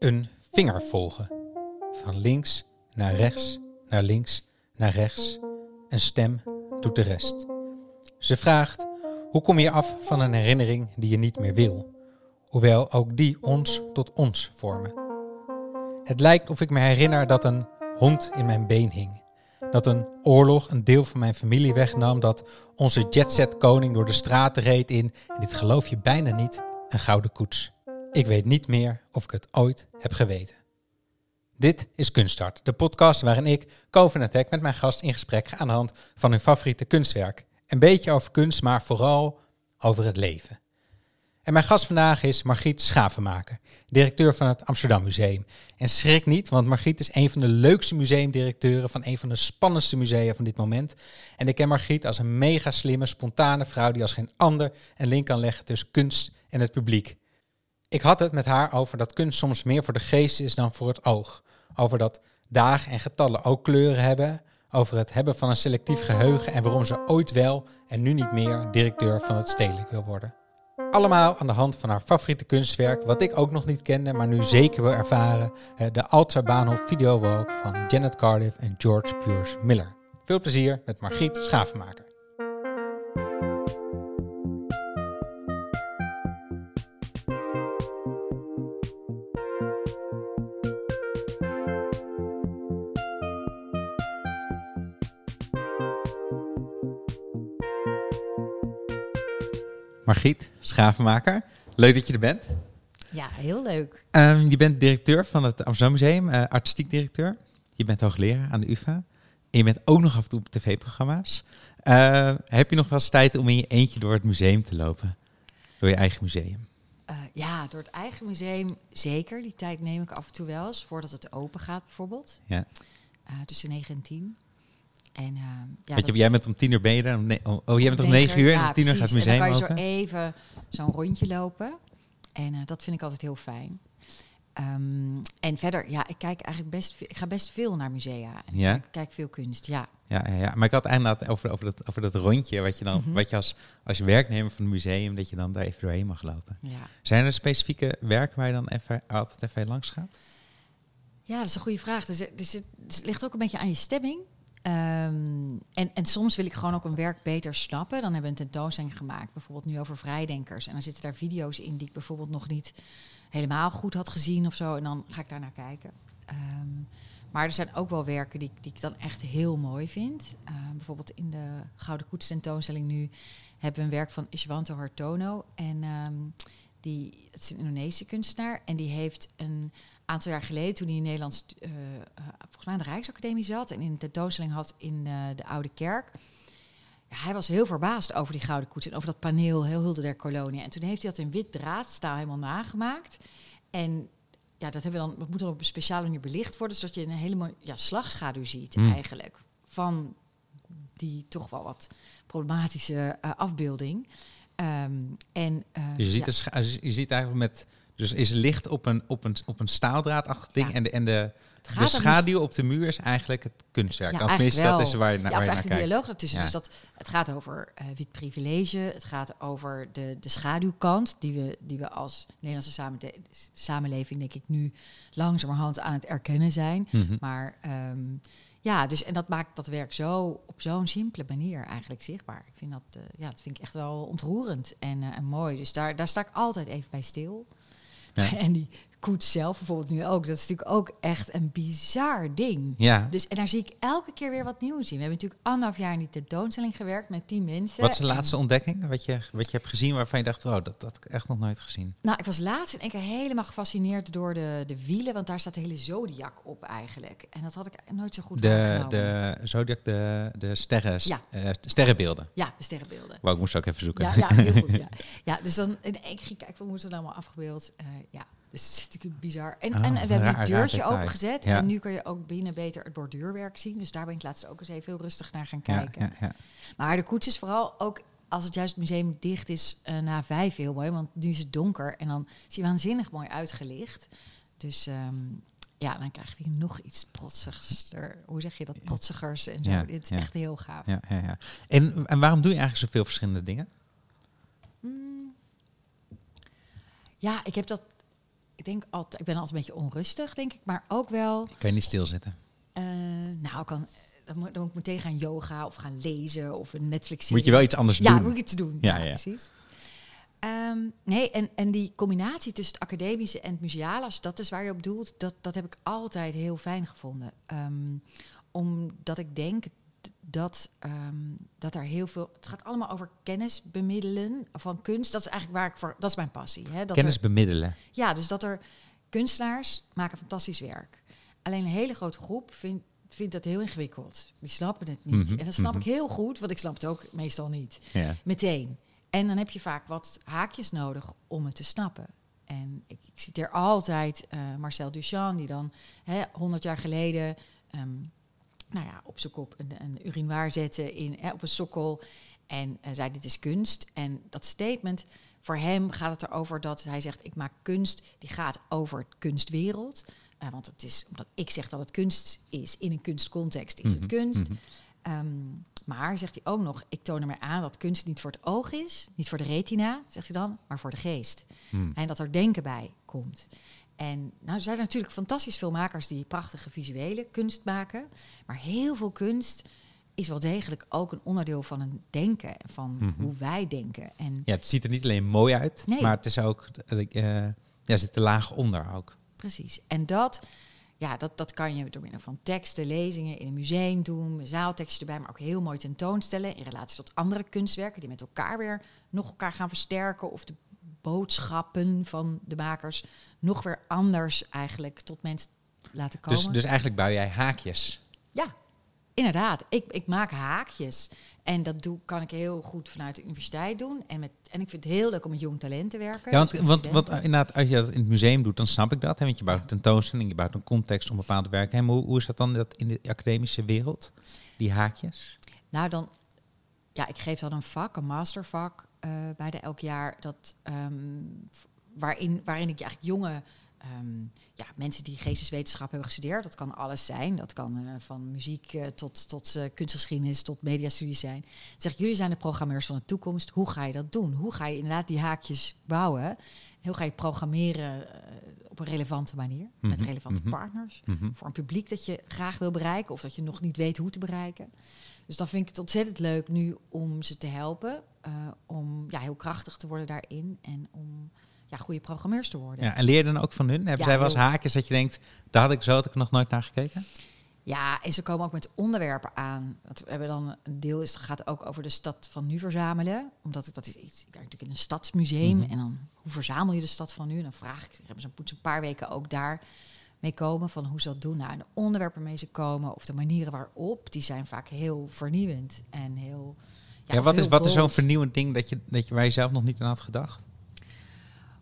Een vinger volgen. Van links naar rechts, naar links, naar rechts. Een stem doet de rest. Ze vraagt: hoe kom je af van een herinnering die je niet meer wil? Hoewel ook die ons tot ons vormen. Het lijkt of ik me herinner dat een hond in mijn been hing. Dat een oorlog een deel van mijn familie wegnam. Dat onze jetset koning door de straten reed in, en dit geloof je bijna niet, een gouden koets. Ik weet niet meer of ik het ooit heb geweten. Dit is Kunststart, de podcast waarin ik, Koven Attack, met mijn gast in gesprek ga aan de hand van hun favoriete kunstwerk. Een beetje over kunst, maar vooral over het leven. En mijn gast vandaag is Margriet Schavenmaker, directeur van het Amsterdam Museum. En schrik niet, want Margriet is een van de leukste museumdirecteuren van een van de spannendste musea van dit moment. En ik ken Margriet als een mega slimme, spontane vrouw die als geen ander een link kan leggen tussen kunst en het publiek. Ik had het met haar over dat kunst soms meer voor de geest is dan voor het oog. Over dat dagen en getallen ook kleuren hebben. Over het hebben van een selectief geheugen en waarom ze ooit wel en nu niet meer directeur van het stedelijk wil worden. Allemaal aan de hand van haar favoriete kunstwerk, wat ik ook nog niet kende, maar nu zeker wil ervaren: de Alta Bahnhof Videowalk van Janet Cardiff en George Piers Miller. Veel plezier met Margriet Schavenmaker. Margriet Schavenmaker, leuk dat je er bent. Ja, heel leuk. Um, je bent directeur van het Amsterdam Museum, uh, artistiek directeur. Je bent hoogleraar aan de UvA. En je bent ook nog af en toe op tv-programma's. Uh, heb je nog wel eens tijd om in je eentje door het museum te lopen? Door je eigen museum? Uh, ja, door het eigen museum zeker. Die tijd neem ik af en toe wel eens, voordat het open gaat bijvoorbeeld. Ja. tussen 9 en 10. En, uh, ja, Want jij bent om tien uur ben je er. Oh, oh, jij bent om negen uur en om tien uur gaat het museum open? dan kan je zo even zo'n rondje lopen. En uh, dat vind ik altijd heel fijn. Um, en verder, ja, ik kijk eigenlijk best, ik ga best veel naar musea. En ja? ik kijk veel kunst, ja. Ja, ja, ja. maar ik had eindelijk over, over, dat, over dat rondje, wat je dan, mm -hmm. wat je als, als werknemer van het museum, dat je dan daar even doorheen mag lopen. Ja. Zijn er specifieke werken waar je dan even, altijd even langs gaat? Ja, dat is een goede vraag. Dus, dus het, dus het ligt ook een beetje aan je stemming. Um, en, en soms wil ik gewoon ook een werk beter snappen. Dan hebben we een tentoonstelling gemaakt, bijvoorbeeld nu over vrijdenkers. En dan zitten daar video's in die ik bijvoorbeeld nog niet helemaal goed had gezien of zo. En dan ga ik daar naar kijken. Um, maar er zijn ook wel werken die, die ik dan echt heel mooi vind. Uh, bijvoorbeeld in de Gouden Koets tentoonstelling nu hebben we een werk van Ishwanto Hartono. En um, die, is een Indonesische kunstenaar. En die heeft een aantal jaar geleden, toen hij in Nederland uh, volgens mij aan de Rijksacademie zat en in een tentoonstelling had in uh, de Oude Kerk. Ja, hij was heel verbaasd over die gouden koets en over dat paneel, heel Hulde der Kolonie. En toen heeft hij dat in wit draadstaal helemaal nagemaakt. En ja, dat, hebben we dan, dat moet dan op een speciale manier belicht worden, zodat je een hele ja, slagschaduw ziet mm. eigenlijk van die toch wel wat problematische uh, afbeelding. Um, en, je, ziet ja. je ziet eigenlijk met dus is licht op een, op een, op een staaldraadachtig ding en de, en de, de schaduw op de muur is eigenlijk het kunstwerk. Ja, Tenminste, dat is waar je, naar, ja, waar je naar kijkt. dialoog ertussen. Dus dat, het gaat over uh, wit privilege, het gaat over de, de schaduwkant die we, die we als Nederlandse samen, samenleving, denk ik, nu langzamerhand aan het erkennen zijn. Mm -hmm. Maar um, ja, dus en dat maakt dat werk zo op zo'n simpele manier eigenlijk zichtbaar. Ik vind dat, uh, ja, dat vind ik echt wel ontroerend en, uh, en mooi. Dus daar, daar sta ik altijd even bij stil. Ja. En die koets zelf bijvoorbeeld nu ook. Dat is natuurlijk ook echt een bizar ding. Ja. Dus, en daar zie ik elke keer weer wat nieuws in. We hebben natuurlijk anderhalf jaar in die tentoonstelling gewerkt met tien mensen. Wat is de laatste ontdekking wat je, wat je hebt gezien waarvan je dacht, oh, dat, dat heb ik echt nog nooit gezien? Nou, ik was laatst in één keer helemaal gefascineerd door de, de wielen, want daar staat de hele zodiac op eigenlijk. En dat had ik nooit zo goed De, de zodiac, de, de sterren, ja. Uh, sterrenbeelden. Ja, de sterrenbeelden. Wou ik moest ook even zoeken. Ja, ja heel goed. Ja. ja, dus dan in één keer kijk, wat moet er allemaal afgebeeld? Uh, ja, dus het is natuurlijk bizar. En, oh, en we hebben een deurtje opengezet. Ja. En nu kun je ook binnen beter het borduurwerk zien. Dus daar ben ik laatst ook eens even heel rustig naar gaan kijken. Ja, ja, maar de koets is vooral ook als het juist het museum dicht is uh, na vijf heel mooi. Want nu is het donker en dan is hij waanzinnig mooi uitgelicht. Dus um, ja, dan krijgt hij nog iets protsigs. Hoe zeg je dat? Protsigers en zo. Dit is echt heel gaaf. Ja, ja, ja. En, en waarom doe je eigenlijk zoveel verschillende dingen? Mm. Ja, ik heb dat ik denk altijd, ik ben altijd een beetje onrustig, denk ik, maar ook wel. Kan je niet stilzitten? eh, nou, kan, dan, moet, dan moet ik meteen gaan yoga of gaan lezen of een Netflix. Moet je wel iets anders ja, doen? moet ik iets doen. Ja, Ja, ja. precies. Ehm, nee, en, en die combinatie tussen het academische en het museale, als dat is waar je op doelt, dat, dat heb ik altijd heel fijn gevonden. Ehm, omdat ik denk dat, ehm, dat er heel veel. Het gaat allemaal over kennis bemiddelen van kunst. Dat is eigenlijk waar ik voor. Dat is mijn passie. Hè? Dat Kennis er- bemiddelen. ja, dus dat er kunstenaars maken fantastisch werk. Alleen een hele grote groep vindt, vindt dat heel ingewikkeld. Die snappen het niet. Mhm, En dat snap mhm. ik heel goed, want ik snap het ook meestal niet. Ja. Meteen. En dan heb je vaak wat haakjes nodig om het te snappen. En ik, ik citeer altijd eh, Marcel Duchamp, die dan hè, 100 jaar geleden ehm, nou ja, op zijn kop een, een urinoir zette in, hè, op een sokkel. En eh, zei: Dit is kunst. En dat statement, voor hem gaat het erover dat hij zegt: Ik maak kunst die gaat over kunstwereld. Eh, want het is omdat ik zeg dat het kunst is in een kunstcontext, is het Mhm, kunst. mhm. Ehm, maar zegt hij ook nog: Ik toon er mij aan dat kunst niet voor het oog is, niet voor de retina, zegt hij dan, maar voor de geest. Hmm. En dat er denken bij komt. En nou er zijn er natuurlijk fantastisch veel makers die prachtige visuele kunst maken. Maar heel veel kunst is wel degelijk ook een onderdeel van een denken, van Mhm. hoe wij denken. En Ja, het ziet er niet alleen mooi uit, Nee. maar het is ook, eh, ja, er zit een laag onder ook. precies. En dat, ja, dat, dat kan je door middel van teksten, lezingen in een museum doen, zaalteksten erbij, maar ook heel mooi tentoonstellen in relatie tot andere kunstwerken die met elkaar weer nog elkaar gaan versterken of de boodschappen van de makers nog weer anders eigenlijk tot mensen laten komen. Dus, dus eigenlijk bouw jij haakjes. Ja, inderdaad. Ik, ik maak haakjes. En dat doe, kan ik heel goed vanuit de universiteit doen. En, met, en ik vind het heel leuk om met jong talent te werken. Ja, want, dus want, eh, inderdaad, als je dat in het museum doet, dan snap ik dat. Hè, want je bouwt een tentoonstelling, je bouwt een context om bepaalde werken. Hoe, hoe is dat dan dat in de academische wereld? Die haakjes? Nou, dan, ja, ik geef dan een vak, een mastervak eh bij de elk jaar. Dat, ehm, waarin, waarin ik eigenlijk jonge ehm, ja, mensen die geesteswetenschap hebben gestudeerd. Dat kan alles zijn. Dat kan eh, van muziek eh, tot, tot kunstgeschiedenis tot mediastudies zijn. Zeg jullie zijn de programmeurs van de toekomst. Hoe ga je dat doen? Hoe ga je inderdaad die haakjes bouwen? Hoe ga je programmeren een relevante manier? Met Mhm, relevante mhm. partners Mhm. voor een publiek dat je graag wil bereiken of dat je nog niet weet hoe te bereiken. Dus dan vind ik het ontzettend leuk nu om ze te helpen, eh, om ja, heel krachtig te worden daarin en om ja, goede programmeurs te worden. Ja, en leer je dan ook van hun? Hebben Ja, zij wel eens haakjes dat je denkt, daar had ik zo had ik nog nooit naar gekeken? Ja, en ze komen ook met onderwerpen aan. Want we hebben dan een deel is, gaat ook over de stad van nu verzamelen. Omdat het, dat is iets, ik werk natuurlijk in een stadsmuseum. Mhm. En dan, hoe verzamel je de stad van nu? En dan vraag ik, hebben ze een poets een paar weken ook daar mee komen van hoe ze dat doen. Nou, en de onderwerpen mee ze komen of de manieren waarop, die zijn vaak heel vernieuwend en heel. Ja, wat is, wat is zo'n vernieuwend ding dat je, dat je waar je zelf nog niet aan had gedacht?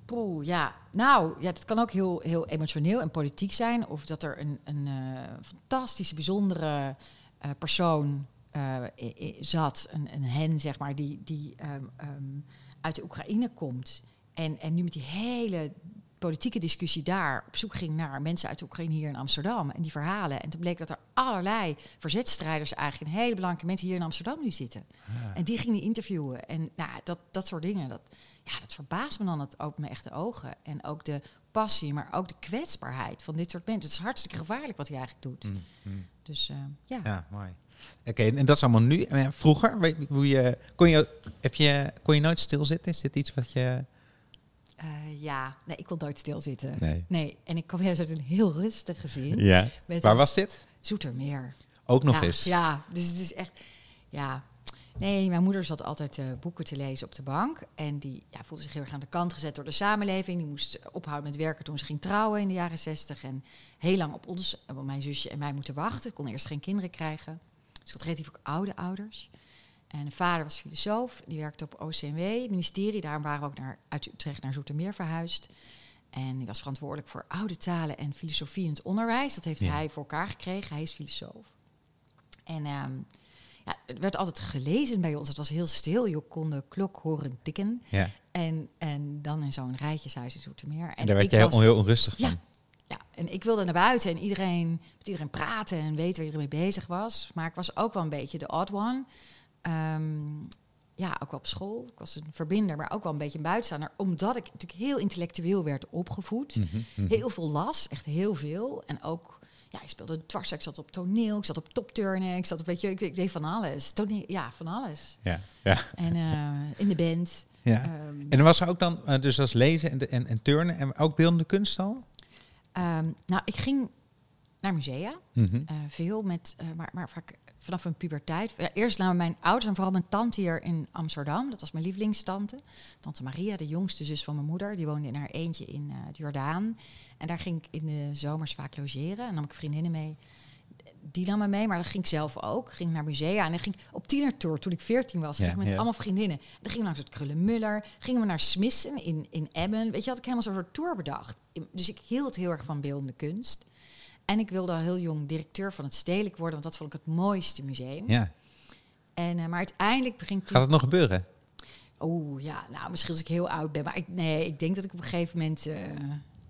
Poeh, ja. Nou, ja, dat kan ook heel, heel emotioneel en politiek zijn. Of dat er een, een eh, fantastische, bijzondere eh, persoon eh, zat. Een, een hen, zeg maar, die, die ehm, ehm, uit de Oekraïne komt. En, en nu met die hele politieke discussie daar op zoek ging naar mensen uit de Oekraïne hier in Amsterdam. En die verhalen. En toen bleek dat er allerlei verzetstrijders eigenlijk... en hele belangrijke mensen hier in Amsterdam nu zitten. En die ging die interviewen. En nou, dat, dat soort dingen, dat, ja, dat verbaast me dan het ook mijn echte ogen. En ook de passie, maar ook de kwetsbaarheid van dit soort mensen. Het is hartstikke gevaarlijk wat hij eigenlijk doet. Dus eh, ja. Ja, mooi. Oké, en dat is allemaal nu. Eh, Vroeger, weet je, hoe je, kon, je, heb je, kon je nooit stilzitten? Is dit iets wat je... Eh, ja, nee, ik wil nooit stilzitten. Nee. Nee, en ik kom juist uit een heel rustig gezin. Ja. Waar was dit? Zoetermeer. Ook nog ja, eens. Ja, dus het is echt... Ja. Nee, mijn moeder zat altijd eh, boeken te lezen op de bank. En die ja, voelde zich heel erg aan de kant gezet door de samenleving. Die moest ophouden met werken toen ze ging trouwen in de jaren zestig. En heel lang op ons, op mijn zusje en mij moeten wachten. Ik kon eerst geen kinderen krijgen. Dus ik had relatief ook oude ouders. En de vader was filosoof. Die werkte op OCMW, het ministerie. Daar waren we ook naar, uit Utrecht naar Zoetermeer verhuisd. En die was verantwoordelijk voor oude talen en filosofie in het onderwijs. Dat heeft Ja. hij voor elkaar gekregen. Hij is filosoof. En ehm, ja, het werd altijd gelezen bij ons. Het was heel stil. Je kon de klok horen tikken. Ja. En, en dan in zo'n rijtjeshuis in Zoetermeer. En daar werd je heel, onrustig Ja. van. ja, en ik wilde naar buiten en iedereen, met iedereen praten en weten waar iedereen mee bezig was. Maar ik was ook wel een beetje de odd one. Ehm, ja, ook wel op school. Ik was een verbinder, maar ook wel een beetje een buitenstaander. Omdat ik natuurlijk heel intellectueel werd opgevoed. Mhm, mhm. Heel veel las, echt heel veel. En ook, ja, ik speelde dwars, ik zat op toneel, ik zat op topturnen, ik zat op, weet je, ik, ik deed van alles. Toneel, ja, van alles. Ja, ja. En eh, in de band. ja. Ehm, En er was er ook dan, eh, dus als lezen en, de, en, en turnen en ook beeldende kunst al? ehm, nou, ik ging naar musea. Mhm. Eh, veel met, maar, maar vaak vanaf een puberteit. Ja, eerst naar mijn ouders en vooral mijn tante hier in Amsterdam. Dat was mijn lievelingstante. Tante Maria, de jongste zus van mijn moeder. Die woonde in haar eentje in eh, de Jordaan. En daar ging ik in de zomers vaak logeren. En nam ik vriendinnen mee. Die nam me mee, maar dan ging ik zelf ook. Ging naar musea en dan ging op tienertour toen ik 14 was. Ja, ging ik met ja. allemaal vriendinnen. Dan gingen we langs het Krullenmuller. Gingen we naar Smissen in, in Emmen. Weet je, had ik helemaal zo'n soort tour bedacht. Dus ik hield heel erg van beeldende kunst. En ik wilde al heel jong directeur van het Stedelijk worden, want dat vond ik het mooiste museum. Ja. En, eh, maar uiteindelijk toen... Gaat het nog gebeuren? Oeh, ja, nou, misschien als ik heel oud ben. Maar ik, nee, ik denk dat ik op een gegeven moment... eh,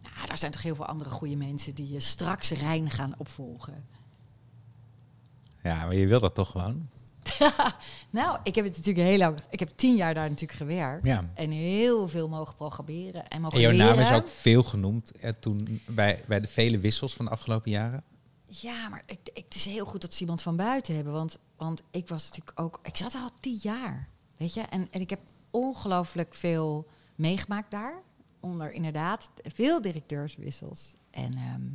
nou, daar zijn toch heel veel andere goede mensen die je straks Rijn gaan opvolgen. Ja, maar je wil dat toch gewoon? Nou, ik heb het natuurlijk heel lang... Ik heb tien jaar daar natuurlijk gewerkt. Ja. En heel veel mogen programmeren en mogen En jouw naam is ook veel genoemd eh, toen bij, bij de vele wissels van de afgelopen jaren. Ja, maar ik, ik, het is heel goed dat ze iemand van buiten hebben. Want, want ik was natuurlijk ook... Ik zat er al tien jaar, weet je. En, en ik heb ongelooflijk veel meegemaakt daar. Onder inderdaad veel directeurswissels. En, ehm,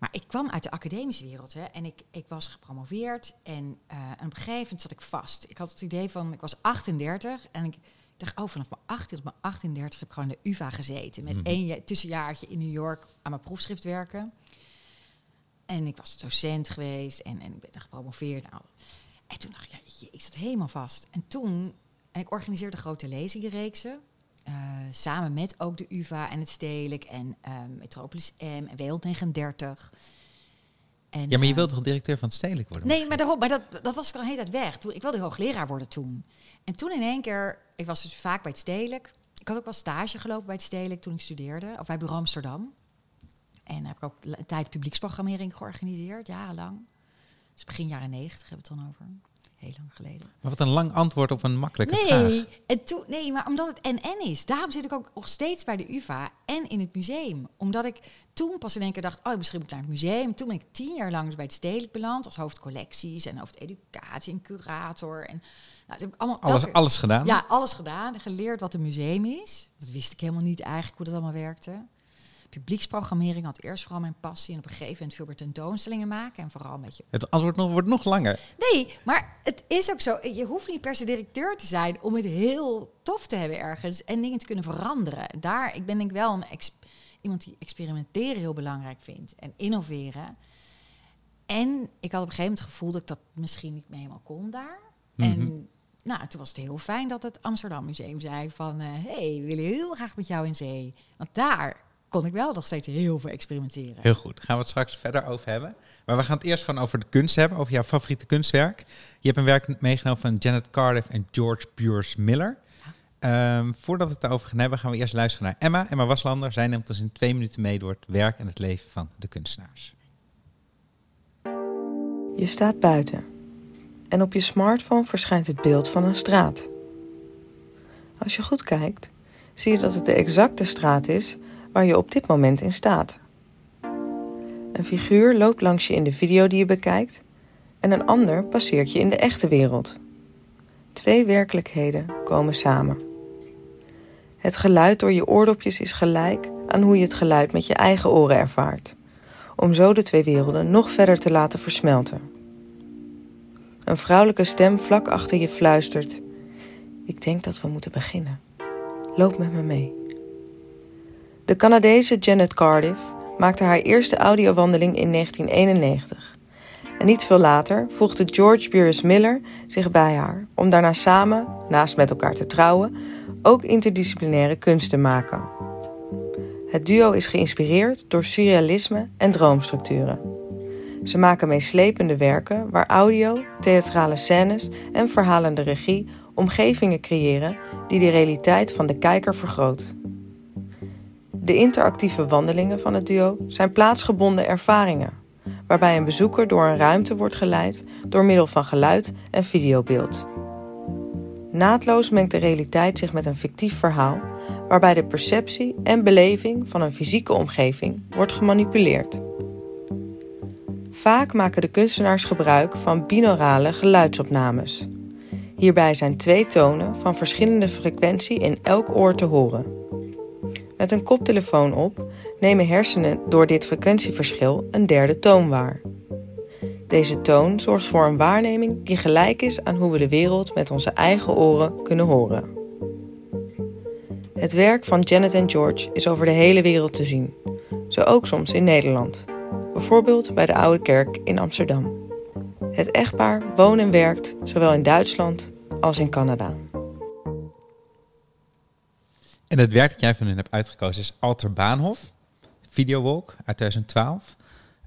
maar ik kwam uit de academische wereld. Hè, en ik, ik was gepromoveerd. En, eh, en op een gegeven moment zat ik vast. Ik had het idee van... Ik was 38 en ik dacht... Oh, vanaf mijn 18 tot mijn 38 heb ik gewoon de UvA gezeten. Met Mhm. één ja- tussenjaartje in New York aan mijn proefschrift werken. En ik was docent geweest en, en ik ben er gepromoveerd. Nou, en toen dacht ik, ja, ik zat helemaal vast. En toen, en ik organiseerde grote lezingenreeksen. Eh, samen met ook de UvA en het Stedelijk en ehm, Metropolis M en Wereld 39. En, Ja, maar je eh, wilt toch directeur van het stedelijk worden? Nee, maar, daarom, maar dat, dat was ik al een hele tijd weg. Toen, ik wilde hoogleraar worden toen. En toen in één keer, ik was dus vaak bij het Stedelijk. Ik had ook wel stage gelopen bij het Stedelijk toen ik studeerde, of bij Bureau Amsterdam. En heb ik ook een tijd publieksprogrammering georganiseerd, jarenlang. Dus begin jaren negentig hebben we het dan over. Heel lang geleden. Maar wat een lang antwoord op een makkelijke vraag. Nee, en toen, nee, maar omdat het NN is. Daarom zit ik ook nog steeds bij de UvA en in het museum. Omdat ik toen pas in één keer dacht, oh, misschien moet ik naar het museum. Toen ben ik tien jaar lang dus bij het Stedelijk beland. Als hoofdcollecties en hoofdeducatie en curator. En, nou, toen heb ik allemaal, Alles, elke- alles gedaan? ja, alles gedaan. en Geleerd wat een museum is. Dat wist ik helemaal niet eigenlijk hoe dat allemaal werkte. Publieksprogrammering had eerst vooral mijn passie. En op een gegeven moment veel meer tentoonstellingen maken. En vooral een beetje Het antwoord nog, wordt nog langer. Nee, maar het is ook zo. Je hoeft niet per se directeur te zijn om het heel tof te hebben ergens en dingen te kunnen veranderen. Daar, ik ben denk ik wel een iemand die experimenteren heel belangrijk vindt en innoveren. En ik had op een gegeven moment het gevoel dat ik dat misschien niet meer helemaal kon daar. Mhm. En nou, toen was het heel fijn dat het Amsterdam Museum zei van... hé, hey, we willen heel graag met jou in zee. Want daar kon ik wel nog steeds heel veel experimenteren. Heel goed, daar gaan we het straks verder over hebben. Maar we gaan het eerst gewoon over de kunst hebben, over jouw favoriete kunstwerk. Je hebt een werk meegenomen van Janet Cardiff en George Bures Miller. Ehm, voordat we het daarover gaan hebben, gaan we eerst luisteren naar Emma. Emma Waslander, zij neemt ons in twee minuten mee door het werk en het leven van de kunstenaars. Je staat buiten en op je smartphone verschijnt het beeld van een straat. Als je goed kijkt, zie je dat het de exacte straat is waar je op dit moment in staat. Een figuur loopt langs je in de video die je bekijkt en een ander passeert je in de echte wereld. Twee werkelijkheden komen samen. Het geluid door je oordopjes is gelijk aan hoe je het geluid met je eigen oren ervaart om zo de twee werelden nog verder te laten versmelten. Een vrouwelijke stem vlak achter je fluistert: Ik denk dat we moeten beginnen. Loop met me mee. De Canadese Janet Cardiff maakte haar eerste audiowandeling in 1991. En niet veel later voegde George Beers Miller zich bij haar om daarna samen, naast met elkaar te trouwen, ook interdisciplinaire kunst te maken. Het duo is geïnspireerd door surrealisme en droomstructuren. Ze maken meeslepende werken waar audio, theatrale scènes en verhalende regie omgevingen creëren die de realiteit van de kijker vergroot. De interactieve wandelingen van het duo zijn plaatsgebonden ervaringen, waarbij een bezoeker door een ruimte wordt geleid door middel van geluid en videobeeld. Naadloos mengt de realiteit zich met een fictief verhaal, waarbij de perceptie en beleving van een fysieke omgeving wordt gemanipuleerd. Vaak maken de kunstenaars gebruik van binaurale geluidsopnames. Hierbij zijn twee tonen van verschillende frequentie in elk oor te horen. Met een koptelefoon op nemen hersenen door dit frequentieverschil een derde toon waar. Deze toon zorgt voor een waarneming die gelijk is aan hoe we de wereld met onze eigen oren kunnen horen. Het werk van Janet en George is over de hele wereld te zien, zo ook soms in Nederland, bijvoorbeeld bij de Oude Kerk in Amsterdam. Het echtpaar woont en werkt zowel in Duitsland als in Canada. En het werk dat jij van hen hebt uitgekozen is Alter Baanhof, Videowalk uit 2012.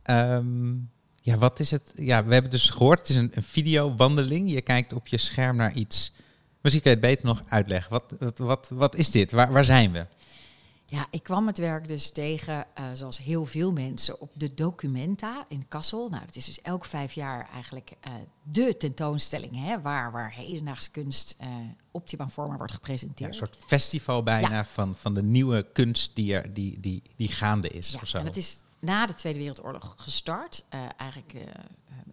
Ehm, ja, wat is het? Ja, we hebben dus gehoord, het is een, een videowandeling. Je kijkt op je scherm naar iets. Misschien kun je het beter nog uitleggen. Wat, wat, wat, wat is dit? Waar, waar zijn we? Ja, ik kwam het werk dus tegen, uh, zoals heel veel mensen, op de Documenta in Kassel. Nou, dat is dus elk vijf jaar eigenlijk uh, de tentoonstelling, hè, waar, waar hedendaagse kunst uh, optima forma wordt gepresenteerd. Ja, een soort festival bijna ja. van, van de nieuwe kunst die, er, die, die, die gaande is. Ja, of zo. en het is na de Tweede Wereldoorlog gestart, eigenlijk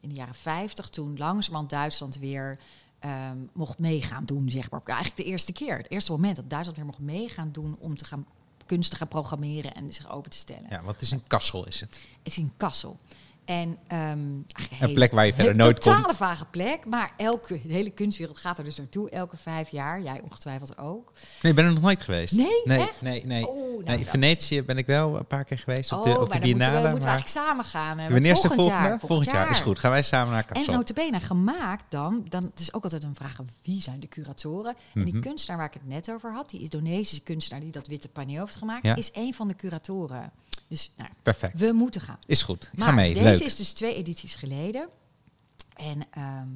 in de jaren 50, toen langzamerhand Duitsland weer um, mocht meegaan doen, zeg maar. Eigenlijk de eerste keer, het eerste moment dat Duitsland weer mocht meegaan doen om te gaan kunst te gaan programmeren en zich open te stellen. Ja, wat is in Kassel is het? Het is in Kassel. En um, een, een plek waar je verder nooit komt. Een totale vage plek, maar elke de hele kunstwereld gaat er dus naartoe, elke vijf jaar. Jij ongetwijfeld ook. Nee, ik ben er nog nooit geweest. Nee, nee, echt? nee, nee. Oh, nou nee in Venetië ben ik wel een paar keer geweest op de, oh, op de Biennale. Moeten we, maar... moeten we eigenlijk samen gaan. Wanneer is de volgend volgende? Jaar, volgend jaar. is goed. Gaan wij samen naar Kassel. En notabene gemaakt dan, dan, het is ook altijd een vraag, wie zijn de curatoren? En die Mhm. kunstenaar waar ik het net over had, die Indonesische kunstenaar die dat witte paneel heeft gemaakt, Ja. is een van de curatoren. Dus nou, Perfect. we moeten gaan. Is goed. Ik ga mee. deze Leuk. is dus twee edities geleden. En ehm,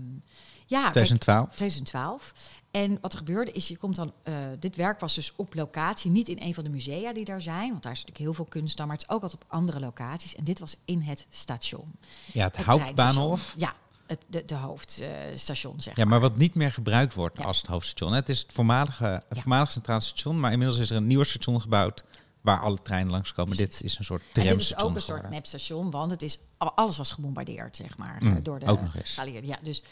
ja, kijk, 2012. 2012. En wat er gebeurde is, je komt dan, eh, dit werk was dus op locatie, niet in een van de musea die daar zijn, want daar is natuurlijk heel veel kunst dan, maar het is ook altijd op andere locaties. En dit was in het station. Ja, het, Het. Ja, het, de, de hoofdstation, zeg Ja, maar wat niet meer gebruikt wordt Ja. als het hoofdstation. Het is het voormalige, het Ja. voormalige centraal station, maar inmiddels is er een nieuwer station gebouwd waar alle treinen langskomen. Dit is een soort En dit is tramstation ook een soort nepstation, want het is, alles was gebombardeerd, zeg maar, Mm, eh, door de ook nog eens. Ja, dus,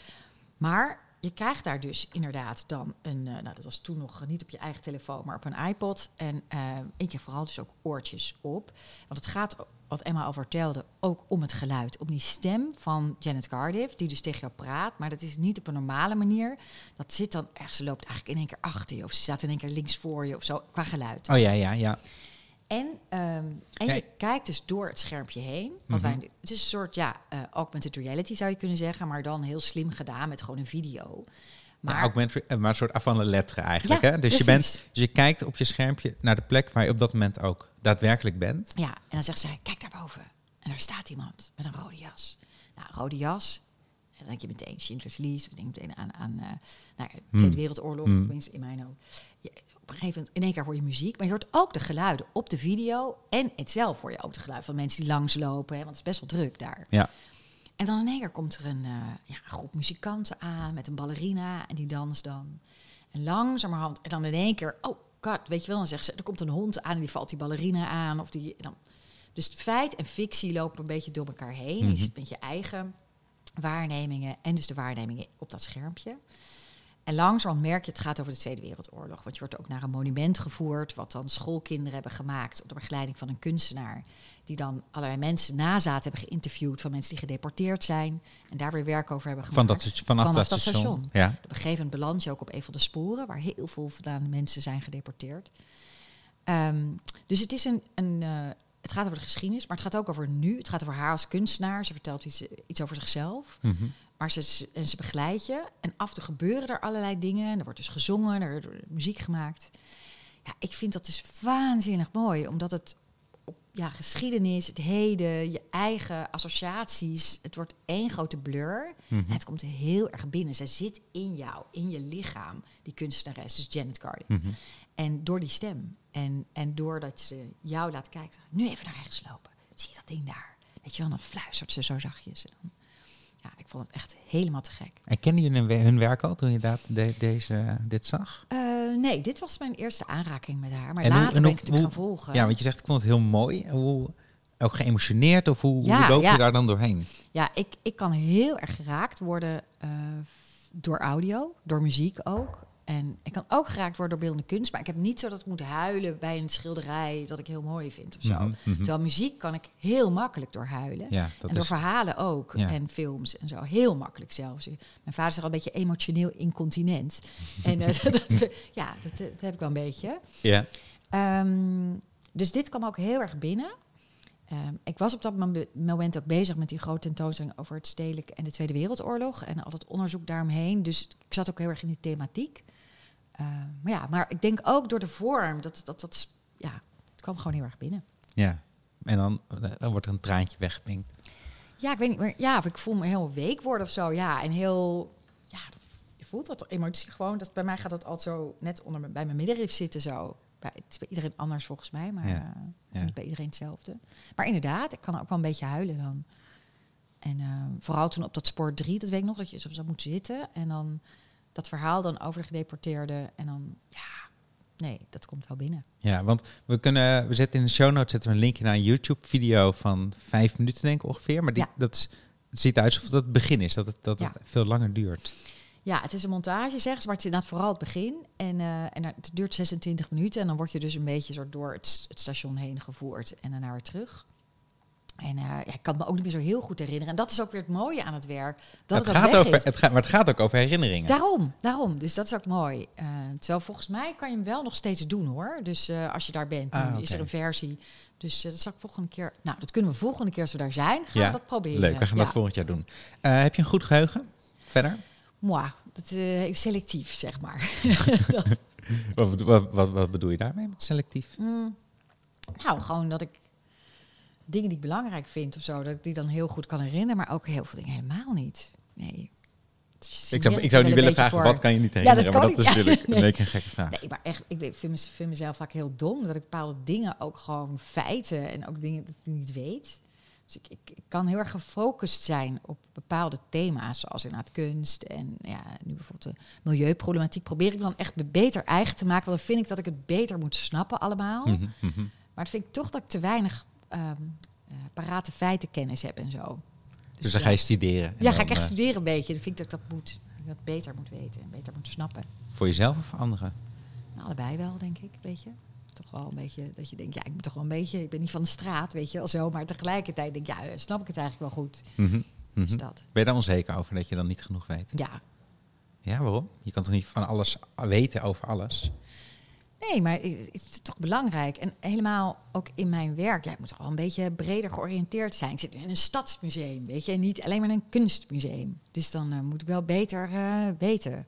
maar je krijgt daar dus inderdaad dan een, eh, nou dat was toen nog niet op je eigen telefoon, maar op een iPod. En eh ik heb vooral dus ook oortjes op. Want het gaat, wat Emma al vertelde, ook om het geluid. Om die stem van Janet Cardiff, die dus tegen jou praat. Maar dat is niet op een normale manier. Dat zit dan echt, ze loopt eigenlijk in één keer achter je. Of ze staat in één keer links voor je of zo, qua geluid. Oh ja, ja, ja. En, ehm, en je kijkt dus door het schermpje heen. Wat Mhm. wij, nu- het is een soort ja, eh, augmented reality zou je kunnen zeggen, maar dan heel slim gedaan met gewoon een video. Maar augmented, eh, maar een soort avant la lettre eigenlijk. Ja, hè? Dus je, bent, dus je kijkt op je schermpje naar de plek waar je op dat moment ook daadwerkelijk bent. ja, en dan zegt zij, kijk daarboven. En daar staat iemand met een rode jas. Nou, rode jas. En dan denk je meteen Schindler's List. We denken meteen aan, aan eh, nou, de. Tweede Wereldoorlog, Hmm. tenminste in mijn hoofd. Op een gegeven moment, in één keer hoor je muziek, maar je hoort ook de geluiden op de video. En het zelf hoor je ook de geluiden van mensen die langslopen, hè, want het is best wel druk daar. Ja. En dan in één keer komt er een, eh, ja, groep muzikanten aan met een ballerina en die danst dan. En langzamerhand, en dan in één keer, oh god, weet je wel, dan zegt ze, er komt een hond aan en die valt die ballerina aan. Of die, dan. Dus feit en fictie lopen een beetje door elkaar heen. Mhm. Je zit met je eigen waarnemingen en dus de waarnemingen op dat schermpje. En langzamerhand merk je, het gaat over de Tweede Wereldoorlog. Want je wordt ook naar een monument gevoerd, wat dan schoolkinderen hebben gemaakt onder begeleiding van een kunstenaar. Die dan allerlei mensen nazaten hebben geïnterviewd van mensen die gedeporteerd zijn. En daar weer werk over hebben Van gemaakt. dat, station- vanaf, Vanaf dat dat station. station. Ja. Op een gegeven moment beland je ook op een van de sporen, waar heel veel vandaan mensen zijn gedeporteerd. Ehm, dus het is een, een eh, het gaat over de geschiedenis, maar het gaat ook over nu. Het gaat over haar als kunstenaar. Ze vertelt iets, iets over zichzelf. Mhm. Maar ze, en ze begeleidt je. En af en toe gebeuren er allerlei dingen. En er wordt dus gezongen, er wordt muziek gemaakt. Ja, ik vind dat dus waanzinnig mooi. Omdat het op ja, geschiedenis, het heden, je eigen associaties... Het wordt één grote blur. Mhm. En het komt heel erg binnen. Zij zit in jou, in je lichaam, die kunstenares. Dus Janet Cardiff. Mhm. En door die stem. En, en doordat ze jou laat kijken. Nu even naar rechts lopen. Zie je dat ding daar? Weet je wel, dan fluistert ze zo zachtjes. En dan, Ja, ik vond het echt helemaal te gek. En kenden jullie hun, wer- hun werk al toen je dat, de- deze, dit zag? Eh, nee, dit was mijn eerste aanraking met haar. Maar En hoe- later en ben hoe- ik natuurlijk hoe- gaan volgen. Ja, want je zegt ik vond het heel mooi. Hoe, ook geëmotioneerd of hoe, Ja, hoe loop ja. je daar dan doorheen? Ja, ik, ik kan heel erg geraakt worden eh, door audio, door muziek ook. En ik kan ook geraakt worden door beeldende kunst. Maar ik heb niet zo dat ik moet huilen bij een schilderij dat ik heel mooi vind of zo. Mhm, mhm. Terwijl muziek kan ik heel makkelijk door huilen. Ja, dat en door is, verhalen ook. Ja. En films en zo. Heel makkelijk zelfs. Mijn vader is al een beetje emotioneel incontinent. en eh, dat, ja, dat, dat heb ik wel een beetje. ja. Ehm, dus dit kwam ook heel erg binnen. Ehm, ik was op dat mom- moment ook bezig met die grote tentoonstelling over het stedelijk en de Tweede Wereldoorlog en al het onderzoek daaromheen. Dus ik zat ook heel erg in die thematiek. Ehm, maar ja, maar ik denk ook door de vorm, dat, dat, dat, ja, het kwam gewoon heel erg binnen. ja. En dan, dan wordt er een traantje weggepinkt. Ja, ik weet niet meer. Ja, of ik voel me heel week worden of zo. Ja, en heel. Ja, je voelt dat emotie gewoon. Dat, bij mij gaat dat altijd zo net onder mijn, bij mijn middenrif zitten zo. Bij, het is bij iedereen anders volgens mij, maar Ja, eh, ja. het bij iedereen hetzelfde. Maar inderdaad, ik kan ook wel een beetje huilen dan. En eh, vooral toen op dat spoor 3, dat weet ik nog, dat je zo moet zitten. En dan dat verhaal dan over de gedeporteerden. En dan, ja, nee, dat komt wel binnen. Ja, want we kunnen, we zetten in de show notes zetten we een linkje naar een YouTube-video van vijf minuten denk ik ongeveer. Maar die, Ja. dat ziet eruit alsof dat het begin is, dat het, dat Ja. het veel langer duurt. Ja, het is een montage, zeg ze, maar het is inderdaad vooral het begin. En, eh, en het duurt 26 minuten en dan word je dus een beetje zo door het, het station heen gevoerd en daarna weer terug. En eh, ja, ik kan me ook niet meer zo heel goed herinneren. En dat is ook weer het mooie aan het werk. Dat het gaat over, het gaat, maar het gaat ook over herinneringen. Daarom, daarom. Dus dat is ook mooi. Eh, terwijl volgens mij kan je hem wel nog steeds doen hoor. Dus eh, als je daar bent, Ah, is er een versie. Dus dat zal ik volgende keer. Nou, dat kunnen we volgende keer als we daar zijn. Gaan Ja, we dat proberen. Leuk, we gaan ja. dat volgend jaar doen. Heb je een goed geheugen? Verder? Moi, dat, selectief zeg maar. Wat, wat, wat, wat bedoel je daarmee met selectief? Mm. Nou, gewoon dat ik dingen die ik belangrijk vind of zo, dat ik die dan heel goed kan herinneren, maar ook heel veel dingen helemaal niet. Nee. Ik zou, ik niet willen vragen, voor. wat kan je niet dat herinneren? kan maar dat ik- is ja, natuurlijk nee. een gekke vraag. Nee, maar echt, ik weet- vind, mez- vind mezelf vaak heel dom, dat ik bepaalde dingen ook gewoon feiten en ook dingen dat ik niet weet. Dus ik, ik, ik kan heel erg gefocust zijn op bepaalde thema's, zoals inderdaad kunst en ja, nu bijvoorbeeld de milieuproblematiek. Probeer ik dan echt be- beter eigen te maken, want dan vind ik dat ik het beter moet snappen allemaal. Mhm, mhm. Maar dat vind ik toch dat ik te weinig eh, parate feitenkennis heb en zo. Dus dan ga je studeren. en ja, ga ik echt eh, studeren een beetje. Dan vind ik dat ik dat moet. dat beter moet weten en beter moet snappen. Voor jezelf of voor anderen? Nou, allebei wel, denk ik, weet je. Toch wel een beetje dat je denkt, ja, ik moet toch wel een beetje, ik ben niet van de straat, weet je wel zo. Maar tegelijkertijd denk ik, ja, eh, snap ik het eigenlijk wel goed. Dus mhm. dat. Ben je daar onzeker over dat je dan niet genoeg weet? Ja. Ja, waarom? Je kan toch niet van alles weten over alles? Nee, maar het is toch belangrijk. En helemaal ook in mijn werk. Ja, ik moet toch wel een beetje breder georiënteerd zijn. Ik zit in een stadsmuseum, weet je. En niet alleen maar in een kunstmuseum. Dus dan eh, moet ik wel beter eh, weten.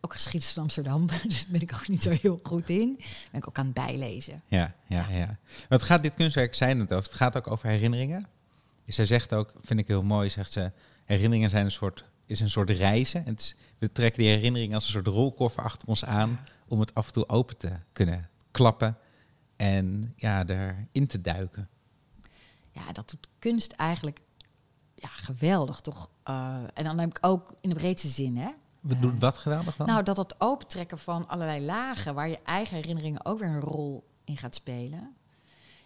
Ook geschiedenis van Amsterdam. dus daar ben ik ook niet zo heel goed in. Ben ik ook aan het bijlezen. Ja, ja, ja. Wat gaat dit kunstwerk zijn het over? Het gaat ook over herinneringen. Zij zegt ook, vind ik heel mooi, zegt ze, herinneringen zijn een soort, is een soort reizen. En het is- we trekken die herinneringen als een soort rolkoffer achter ons aan om het af en toe open te kunnen klappen en ja, erin te duiken. Ja, dat doet kunst eigenlijk ja, geweldig, toch? Eh, en dan heb ik ook in de breedste zin, hè. We doen wat geweldig dan? Nou, dat het opentrekken van allerlei lagen... waar je eigen herinneringen ook weer een rol in gaat spelen.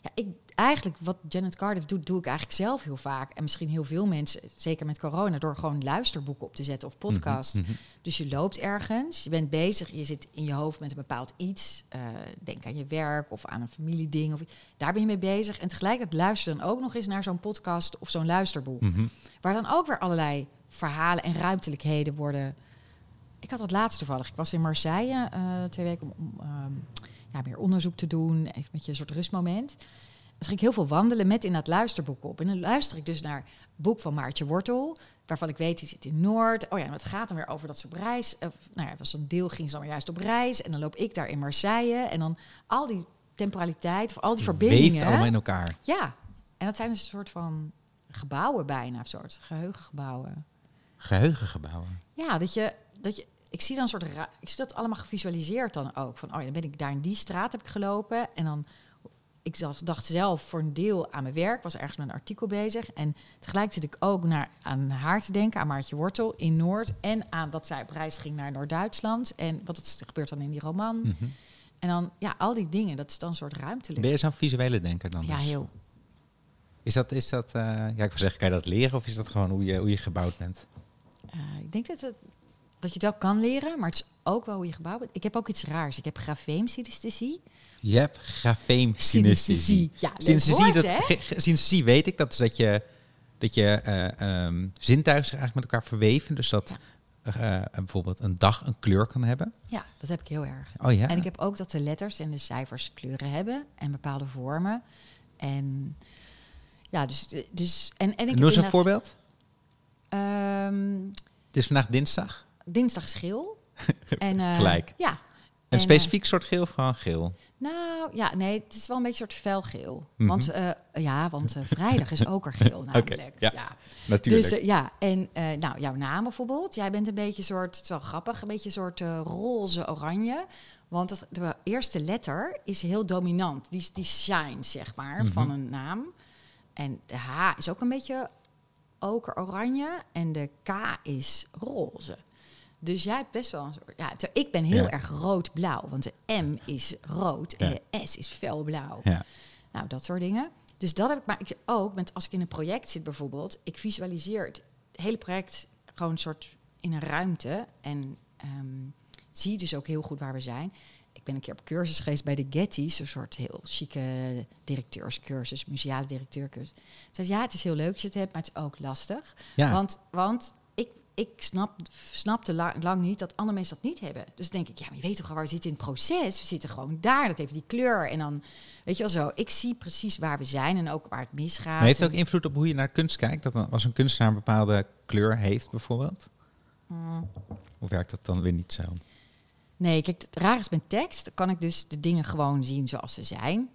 Ja, ik, eigenlijk wat Janet Cardiff doet, doe ik eigenlijk zelf heel vaak. En misschien heel veel mensen, zeker met corona... door gewoon luisterboeken op te zetten of podcast. Mhm, mhm. Dus je loopt ergens, je bent bezig, je zit in je hoofd met een bepaald iets. Eh, denk aan je werk of aan een familieding. Of, daar ben je mee bezig. En tegelijkertijd luister dan ook nog eens naar zo'n podcast of zo'n luisterboek. Mhm. Waar dan ook weer allerlei verhalen en ruimtelijkheden worden. Ik had dat laatst toevallig. Ik was in Marseille eh, twee weken om, om ehm, ja, meer onderzoek te doen. Even met je een soort rustmoment. Dus ging ik heel veel wandelen met in dat luisterboek op. En dan luister ik dus naar het boek van Maartje Wortel. Waarvan ik weet, die zit in Noord. Oh ja, en het gaat dan weer over dat ze op reis... Of, nou ja, het was een deel ging ze dan juist op reis. En dan loop ik daar in Marseille. En dan al die temporaliteit of al die Weeft verbindingen... allemaal in elkaar. Ja, en dat zijn dus een soort van gebouwen bijna, een soort geheugengebouwen. Geheugengebouwen. Ja, dat je, dat je, ik zie dan een soort, ra- ik zie dat allemaal gevisualiseerd dan ook. Van, oh ja, dan ben ik daar in die straat heb ik gelopen en dan ik dacht, dacht zelf voor een deel aan mijn werk, was ergens met een artikel bezig. En tegelijk zit ik ook naar, aan haar te denken, aan Maartje Wortel in Noord. En aan dat zij op reis ging naar Noord-Duitsland. En wat het gebeurt dan in die roman. Mhm. En dan, ja, al die dingen, dat is dan een soort ruimtelijk. Ben je zo'n visuele denker dan? Ja, dus? heel. Is dat, is dat eh, ja, ik wil zeggen, kan je dat leren of is dat gewoon hoe je, hoe je gebouwd bent? Eh, ik denk dat, het, dat je het wel kan leren, maar het is ook wel hoe je gebouwd bent. Ik heb ook iets raars. Ik heb grafeemsynesthesie. Je hebt grafeemsynesthesie. Ja, Synesthesie, dat, synesthesie weet ik, dat is dat je, dat je eh, ehm, zintuigen zich eigenlijk met elkaar verweven. Dus dat eh, bijvoorbeeld een dag een kleur kan hebben. Ja, dat heb ik heel erg. Oh ja? En ik heb ook dat de letters en de cijfers kleuren hebben en bepaalde vormen. En ja, dus. dus en, en ik Noem eens een voorbeeld. ehm, Het is vandaag dinsdag. Dinsdag schil. en, eh, Gelijk. Ja. Een En, specifiek soort geel of gewoon geel? Nou, ja, nee, het is wel een beetje een soort felgeel. Mhm. Want, eh, ja, want eh, vrijdag is ook er geel namelijk. ja, ja. Natuurlijk. Dus eh, ja, en eh, nou, jouw naam bijvoorbeeld. Jij bent een beetje soort, het is wel grappig, een beetje een soort eh, roze-oranje. Want het, de eerste letter is heel dominant. Die, die shine, zeg maar, Mhm. van een naam. En de H is ook een beetje oker-oranje. En de K is roze. Dus jij hebt best wel een soort... Ja, ik ben heel Ja. erg rood-blauw. Want de M is rood en Ja. de S is felblauw. ja. Nou, dat soort dingen. Dus dat heb ik, maar ik ook met als ik in een project zit bijvoorbeeld, ik visualiseer het hele project gewoon een soort in een ruimte en ehm, zie dus ook heel goed waar we zijn. Ik ben een keer op cursus geweest bij de Getty's, een soort heel chique directeurscursus, museale directeurcursus. Ze zei, ja, het is heel leuk dat je het hebt, maar het is ook lastig. Ja. Want, want ik, snap, snapte la- lang niet dat andere mensen dat niet hebben. Dus denk ik, ja, maar je weet toch al waar we zitten in het proces? We zitten gewoon daar, dat heeft die kleur. En dan, weet je wel zo, ik zie precies waar we zijn en ook waar het misgaat. Maar heeft het ook invloed op hoe je naar kunst kijkt? Dat als een kunstenaar een bepaalde kleur heeft, bijvoorbeeld? Mm. Of werkt dat dan weer niet zo? Nee, kijk, het raar is met tekst, kan ik dus de dingen gewoon zien zoals ze zijn.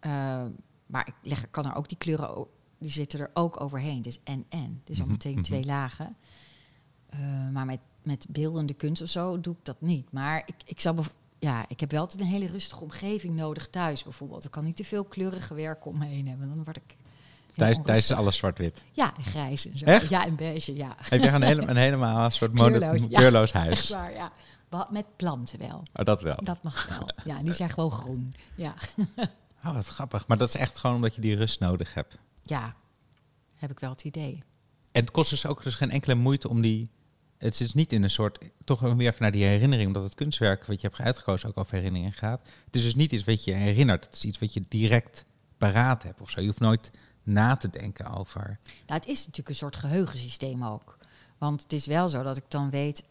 Eh, maar ik leg, kan er ook die kleuren, die zitten er ook overheen. Dus en en, dus al Mhm, meteen mhm. twee lagen. Eh, maar met, met beeldende kunst of zo doe ik dat niet. Maar ik, ik bev- ja, ik heb wel altijd een hele rustige omgeving nodig thuis bijvoorbeeld. Ik kan niet te veel kleurige werk om me heen hebben, dan word ik Thuis, thuis is alles zwart-wit. Ja, en grijs en zo. Echt? Ja, en beige, ja. Heb je een, hele, een helemaal een soort mono- Kleurloos, ja. kleurloos Echt huis? waar, ja. Met planten wel. Oh, dat wel. Dat mag wel. Ja, die zijn gewoon groen. Ja. Oh, wat grappig. Maar dat is echt gewoon omdat je die rust nodig hebt. ja, heb ik wel het idee. En het kost dus ook dus geen enkele moeite om die... Het is niet in een soort... Toch weer even naar die herinnering. Omdat het kunstwerk wat je hebt uitgekozen ook over herinneringen gaat. Het is dus niet iets wat je herinnert. Het is iets wat je direct paraat hebt of zo. Je hoeft nooit na te denken over... Nou, het is natuurlijk een soort geheugensysteem ook. Want het is wel zo dat ik dan weet,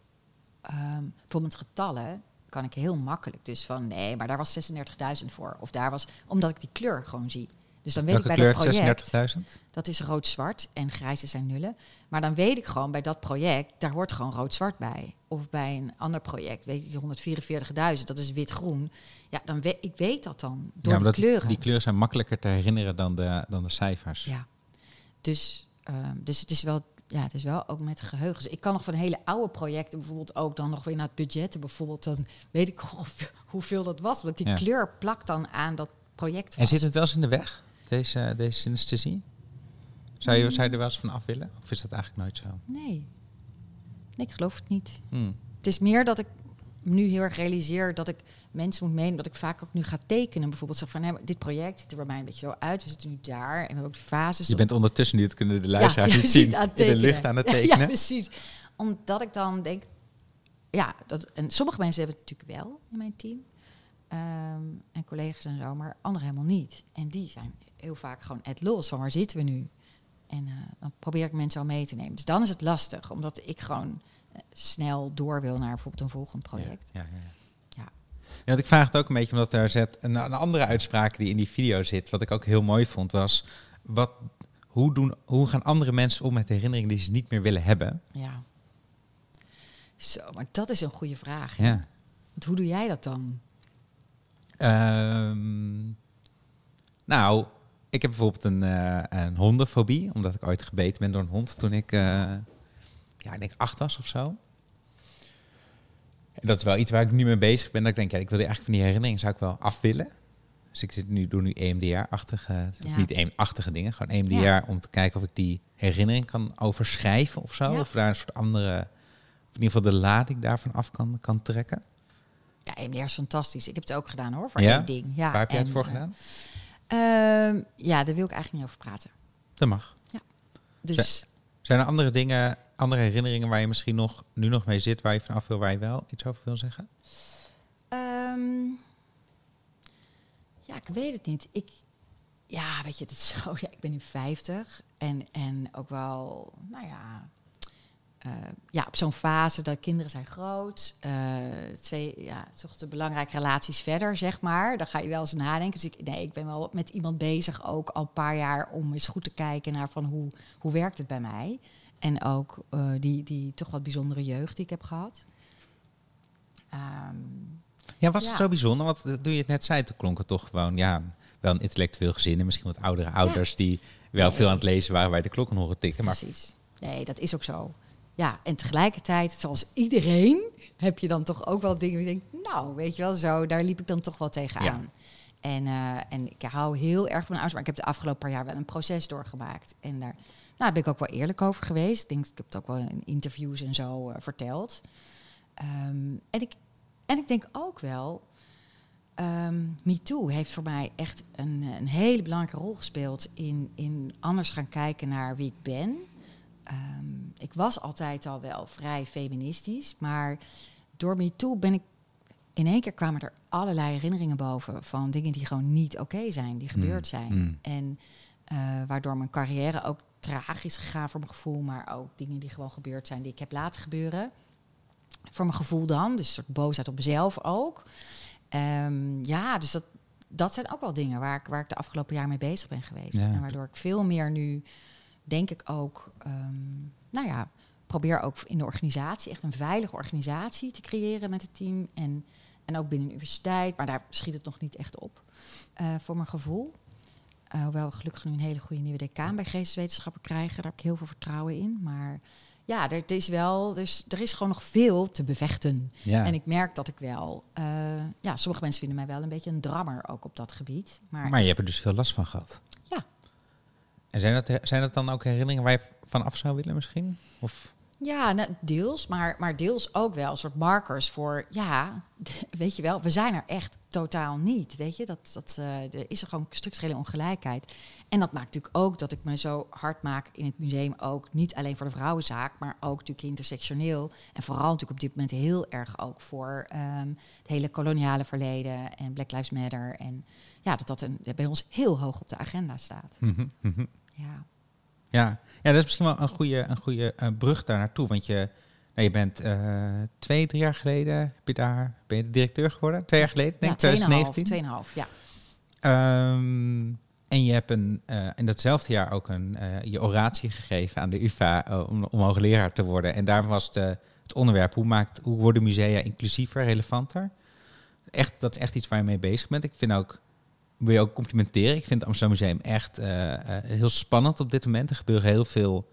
ehm, bijvoorbeeld getallen kan ik heel makkelijk. Dus van nee, maar daar was 36.000 voor. Of daar was, omdat ik die kleur gewoon zie. Dus dan weet Welke ik bij dat project, 36.000? dat is rood-zwart en grijze zijn nullen. Maar dan weet ik gewoon bij dat project, daar hoort gewoon rood-zwart bij. Of bij een ander project, weet je, die 144.000, dat is wit-groen. Ja, dan weet ik weet dat dan door ja, omdat kleuren. Die kleuren zijn makkelijker te herinneren dan de, dan de cijfers. Ja. Dus, ehm, dus het is wel, ja, het is wel ook met geheugens. Ik kan nog van hele oude projecten bijvoorbeeld ook dan nog weer naar het budgetten bijvoorbeeld. Dan weet ik hoeveel, hoeveel dat was. Want die Ja. kleur plakt dan aan dat project En vast. zit het wel eens in de weg, deze, deze synesthesie? Zou je, Mm. zou je er wel eens van af willen? Of is dat eigenlijk nooit zo? Nee. nee, ik geloof het niet. Hmm. Het is meer dat ik nu heel erg realiseer dat ik mensen moet meenemen. Dat ik vaak ook nu ga tekenen. Bijvoorbeeld zeg van, maar dit project ziet er bij mij een beetje zo uit. We zitten nu daar en we hebben ook de fases. Je bent ondertussen, nu dat kunnen de luisteraars je niet zien, aan het in de lucht aan het Ja, tekenen. Ja, precies. Omdat ik dan denk, ja, dat, en sommige mensen hebben het natuurlijk wel in mijn team. Ehm, en collega's en zo, maar anderen helemaal niet. En die zijn heel vaak gewoon het los van waar zitten we nu. En eh, dan probeer ik mensen al mee te nemen. Dus dan is het lastig, omdat ik gewoon eh, snel door wil naar bijvoorbeeld een volgend project. Ja, ja, ja. Ja. Ik vraag het ook een beetje omdat er zet een, een andere uitspraak die in die video zit, wat ik ook heel mooi vond, was wat, hoe, doen, hoe gaan andere mensen om met herinneringen die ze niet meer willen hebben? Ja. Zo, maar dat is een goede vraag. hè? Ja. Want hoe doe jij dat dan? Ehm, nou, ik heb bijvoorbeeld een, eh, een hondenfobie, omdat ik ooit gebeten ben door een hond toen ik, eh, ja, ik denk acht was of zo. En dat is wel iets waar ik nu mee bezig ben. Dat ik denk, ja, ik wil die eigenlijk van die herinnering zou ik wel af willen. Dus ik zit nu, doe nu EMDR-achtige, Ja. niet EM-achtige dingen, gewoon EMDR om te kijken of ik die herinnering kan overschrijven of zo. Ja. Of daar een soort andere, of in ieder geval de lading daarvan af kan, kan trekken. Ja, EMDR is fantastisch. Ik heb het ook gedaan hoor, voor Ja? één ding. Ja, Waar heb jij het voor eh, gedaan? ehm, ja, daar wil ik eigenlijk niet over praten. Dat mag. Dus Zijn er andere dingen, andere herinneringen waar je misschien nog, nu nog mee zit, waar je vanaf wil, waar je wel iets over wil zeggen? Ehm, ja, ik weet het niet. Ik, ja, weet je, het is zo. Ja, ik ben nu 50 en, en ook wel, nou ja, eh, ja, op zo'n fase dat kinderen zijn groot. eh twee, ja, toch de belangrijke relaties verder, zeg maar. Dan ga je wel eens nadenken. Dus ik, nee, ik ben wel met iemand bezig, ook al een paar jaar, om eens goed te kijken naar van hoe, hoe werkt het bij mij. En ook eh, die, die toch wat bijzondere jeugd die ik heb gehad. Ehm, Ja, was Ja. het zo bijzonder? Want toen je het net zei, toen klonk het toch gewoon, ja, wel een intellectueel gezin en misschien wat oudere ouders die wel Nee. veel aan het lezen waren bij de klokken horen tikken. Maar Precies. Nee, dat is ook zo. Ja, en tegelijkertijd, zoals iedereen, heb je dan toch ook wel dingen waar je denkt, nou, weet je wel, zo, daar liep ik dan toch wel tegenaan. En, eh, en ik hou heel erg van mijn ouders, maar ik heb de afgelopen paar jaar wel een proces doorgemaakt. En daar, nou, daar ben ik ook wel eerlijk over geweest. Ik, denk, ik heb het ook wel in interviews en zo eh, verteld. Ehm, en, ik, en ik denk ook wel, ehm MeToo heeft voor mij echt een, een hele belangrijke rol gespeeld in, in anders gaan kijken naar wie ik ben. Ehm, ik was altijd al wel vrij feministisch, maar door MeToo ben ik in één keer kwamen er allerlei herinneringen boven van dingen die gewoon niet oké zijn, die gebeurd zijn. mm. En eh, waardoor mijn carrière ook traag is gegaan voor mijn gevoel, maar ook dingen die gewoon gebeurd zijn die ik heb laten gebeuren. Voor mijn gevoel dan, dus een soort boosheid op mezelf ook. Ehm, ja, dus dat, dat zijn ook wel dingen waar ik, waar ik de afgelopen jaar mee bezig ben geweest. Ja. En waardoor ik veel meer nu, denk ik ook, ehm, nou ja, probeer ook in de organisatie echt een veilige organisatie te creëren met het team. En, en ook binnen de universiteit, maar daar schiet het nog niet echt op, eh, voor mijn gevoel. Eh, hoewel we gelukkig nu een hele goede nieuwe decaan bij geesteswetenschappen krijgen. Daar heb ik heel veel vertrouwen in. Maar ja, er, is wel, dus, er is gewoon nog veel te bevechten. ja. En ik merk dat ik wel... eh, ja, sommige mensen vinden mij wel een beetje een drammer ook op dat gebied. Maar, Maar je hebt er dus veel last van gehad. En zijn dat, zijn dat dan ook herinneringen waar je van af zou willen misschien? Of, ja, nou, deels. Maar, maar deels ook wel een soort markers voor... Ja, weet je wel, we zijn er echt totaal niet. Weet je, dat, dat, eh, er is er gewoon structurele ongelijkheid. En dat maakt natuurlijk ook dat ik me zo hard maak in het museum ook. Niet alleen voor de vrouwenzaak, maar ook natuurlijk intersectioneel. En vooral natuurlijk op dit moment heel erg ook voor ehm, het hele koloniale verleden en Black Lives Matter. En ja, dat dat een, bij ons heel hoog op de agenda staat. Mhm, mhm. Ja. Ja. ja, dat is misschien wel een goede, een goede eh, brug daar naartoe. Want je, nou, je bent eh, twee, drie jaar geleden heb je daar, ben je de directeur geworden? Twee jaar geleden, denk ik, ja, 2019. 2,5, ja. Ehm, en je hebt een, eh, in datzelfde jaar ook een, je oratie gegeven aan de UvA om, om hoogleraar te worden. En daar was de, het onderwerp, hoe, maakt, hoe worden musea inclusiever, relevanter? Echt, dat is echt iets waar je mee bezig bent. Ik vind ook, wil je ook complimenteren, ik vind het Amsterdam Museum echt eh, eh, heel spannend op dit moment. Er gebeuren heel veel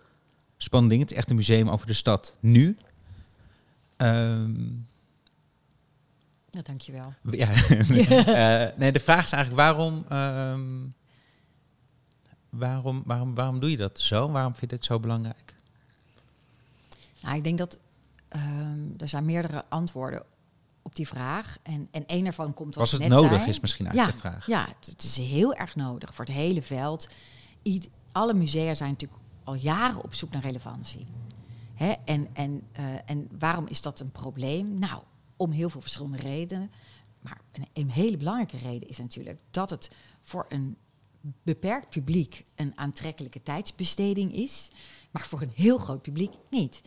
spannende dingen. Het is echt een museum over de stad nu. Ehm, ja, dankjewel. ja, Eh, nee, de vraag is eigenlijk waarom, ehm, waarom, waarom, waarom doe je dat zo? Waarom vind je dit zo belangrijk? Nou, ik denk dat ehm, er zijn meerdere antwoorden op die vraag. En, en één daarvan komt wat Was het net nodig zei. is misschien eigenlijk de vraag. Ja, het, het is heel erg nodig voor het hele veld. Ied- alle musea zijn natuurlijk al jaren op zoek naar relevantie. Hè? En, en, eh, en waarom is dat een probleem? Nou, om heel veel verschillende redenen. Maar een, een hele belangrijke reden is natuurlijk dat het voor een beperkt publiek een aantrekkelijke tijdsbesteding is, maar voor een heel groot publiek niet.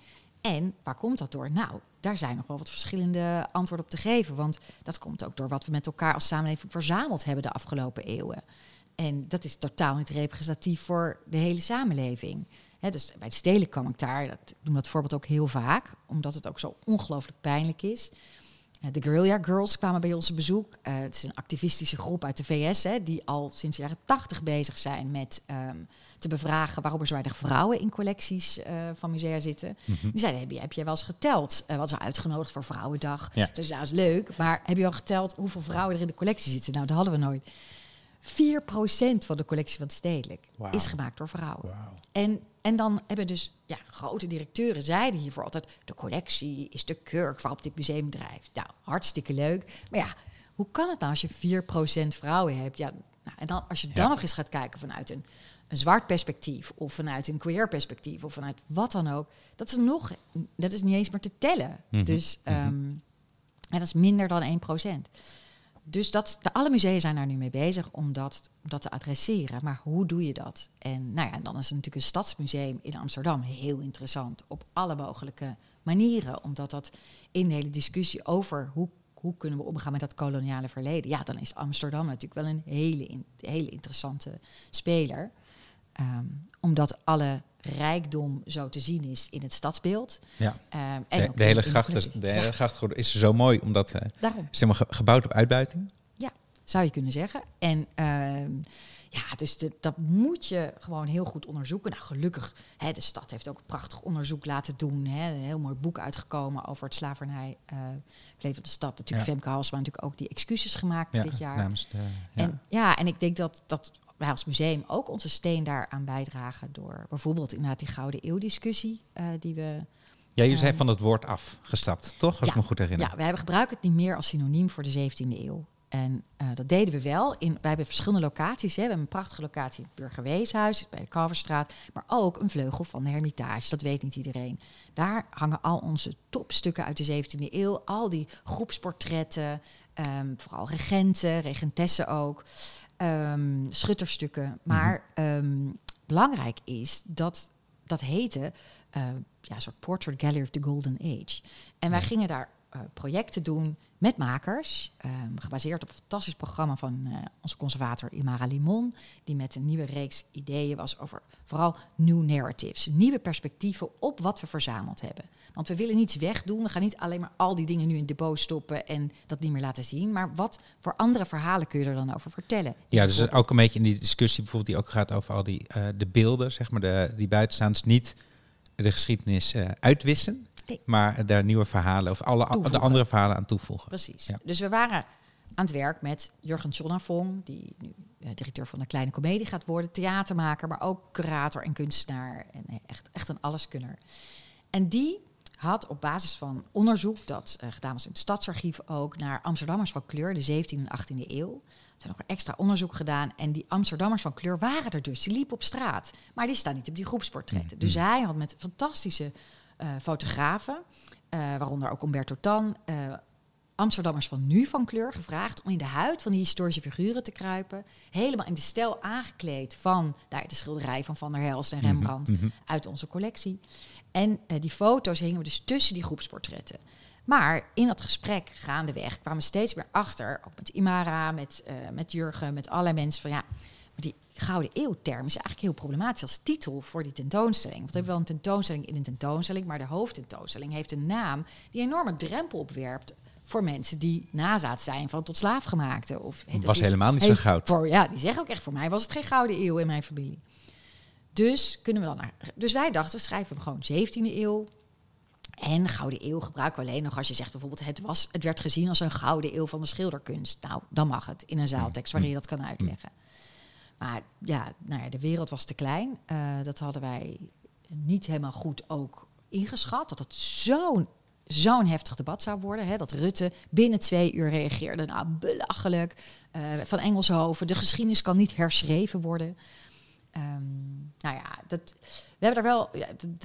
En waar komt dat door? Nou, daar zijn nog wel wat verschillende antwoorden op te geven. Want dat komt ook door wat we met elkaar als samenleving verzameld hebben de afgelopen eeuwen. En dat is totaal niet representatief voor de hele samenleving. Dus bij het stelen kwam ik daar, dat, noem dat voorbeeld ook heel vaak, omdat het ook zo ongelooflijk pijnlijk is. Eh, De Guerrilla Girls kwamen bij ons op bezoek. Eh, het is een activistische groep uit de VS, hè, die al sinds de jaren tachtig bezig zijn met ehm, te bevragen waarom er zo weinig vrouwen in collecties eh, van musea zitten. Mhm. Die zeiden, heb je, heb je wel eens geteld? Uh, wat ze uitgenodigd voor Vrouwendag. Ja. Dus ja, dat is leuk. Maar heb je al geteld hoeveel vrouwen er in de collectie zitten? Nou, dat hadden we nooit. 4% van de collectie van het stedelijk is gemaakt door vrouwen. En, en dan hebben dus ja, grote directeuren zeiden hiervoor altijd... de collectie is de kurk waarop dit museum drijft. Nou, hartstikke leuk. Maar ja, hoe kan het nou als je 4% vrouwen hebt? Ja, nou, en dan, als je dan Ja. nog eens gaat kijken vanuit een, een zwart perspectief... of vanuit een queer perspectief of vanuit wat dan ook... dat is nog, dat is niet eens meer te tellen. Mhm, Dus en dat is minder dan 1%. Dus dat, de, alle musea zijn daar nu mee bezig om dat, te adresseren. Maar hoe doe je dat? En nou ja, dan is het natuurlijk een stadsmuseum in Amsterdam heel interessant op alle mogelijke manieren. Omdat dat in de hele discussie over hoe, hoe kunnen we omgaan met dat koloniale verleden. Ja, dan is Amsterdam natuurlijk wel een hele, hele interessante speler. Ehm, omdat alle rijkdom zo te zien is in het stadsbeeld. Ja. Ehm, en De, de hele gracht, de Ja, hele grachtgordel is zo mooi, omdat het daarom. is helemaal ge- gebouwd op uitbuiting. zou je kunnen zeggen. En ehm, ja, dus de, dat moet je gewoon heel goed onderzoeken. Nou, gelukkig, hè, de stad heeft ook een prachtig onderzoek laten doen. Hè, een heel mooi boek uitgekomen over het slavernij. eh leven van de stad. Natuurlijk Ja. Femke Halsma natuurlijk ook die excuses gemaakt dit jaar. namens de, ja. En ja, en ik denk dat, dat wij als museum ook onze steen daaraan bijdragen door bijvoorbeeld inderdaad die Gouden Eeuw-discussie eh, die we ja, je zijn ehm, van het woord afgestapt, toch? Als ik me goed herinner. Ja, we hebben gebruiken het niet meer als synoniem voor de 17e eeuw. En eh, dat deden we wel. In, wij hebben verschillende locaties. Hè. We hebben een prachtige locatie in het Burgerweeshuis, bij de Kalverstraat. Maar ook een vleugel van de Hermitage. Dat weet niet iedereen. Daar hangen al onze topstukken uit de 17e eeuw. Al die groepsportretten. ehm, vooral regenten, regentessen ook. ehm, schutterstukken. Maar ehm, belangrijk is dat dat heette... eh, ja, een soort Portrait Gallery of the Golden Age. En wij gingen daar projecten doen met makers, ehm, gebaseerd op een fantastisch programma van eh, onze conservator Imara Limon, die met een nieuwe reeks ideeën was over vooral new narratives, nieuwe perspectieven op wat we verzameld hebben. Want we willen niets wegdoen, we gaan niet alleen maar al die dingen nu in het depot stoppen en dat niet meer laten zien, maar wat voor andere verhalen kun je er dan over vertellen? Ja, dus ook een beetje in die discussie bijvoorbeeld die ook gaat over al die eh, de beelden, zeg maar, de, die buitenstaanders niet de geschiedenis eh, uitwissen, Nee. maar daar nieuwe verhalen of alle de andere verhalen aan toevoegen. Precies. Ja. Dus we waren aan het werk met Jurgen Schonnafong, die nu eh, directeur van de Kleine Comedie gaat worden, theatermaker, maar ook curator en kunstenaar en eh, echt, echt een alleskunner. En die had op basis van onderzoek dat eh, gedaan was in het Stadsarchief ook naar Amsterdammers van kleur, de 17e en 18e eeuw. Er zijn nog extra onderzoek gedaan en die Amsterdammers van kleur waren er dus. Die liepen op straat, maar die staan niet op die groepsportretten. Dus hij had met fantastische fotografen, eh, waaronder ook Umberto Tan, eh, Amsterdammers van nu van kleur gevraagd om in de huid van die historische figuren te kruipen. Helemaal in de stijl aangekleed van daar, de schilderij van Van der Helst en Rembrandt Mhm, mhm. uit onze collectie. En eh, die foto's hingen we dus tussen die groepsportretten. Maar in dat gesprek gaandeweg kwamen we steeds meer achter, ook met Imara, met, eh, met Jurgen, met allerlei mensen, van ja, maar die Gouden Eeuw-term is eigenlijk heel problematisch als titel voor die tentoonstelling. Want we hebben wel een tentoonstelling in een tentoonstelling, maar de hoofdtentoonstelling heeft een naam die een enorme drempel opwerpt voor mensen die nazaat zijn van tot slaafgemaakte. Of, het Was is- helemaal niet zo goud. Voor, ja, die zeggen ook echt, voor mij was het geen Gouden Eeuw in mijn familie. Dus kunnen we dan naar. Dus wij dachten, we schrijven hem gewoon 17e eeuw. En Gouden Eeuw gebruiken we alleen nog als je zegt bijvoorbeeld... het, was, het werd gezien als een Gouden Eeuw van de schilderkunst. Nou, dan mag het in een zaaltekst waarin je dat kan uitleggen. Maar ja, nou ja, de wereld was te klein. Eh, dat hadden wij niet helemaal goed ook ingeschat. Dat het zo'n zo'n heftig debat zou worden. Hè, dat Rutte binnen twee uur reageerde. Nou, belachelijk. Eh, van Engelshoven, de geschiedenis kan niet herschreven worden. Ehm, nou ja, dat, we hebben er wel.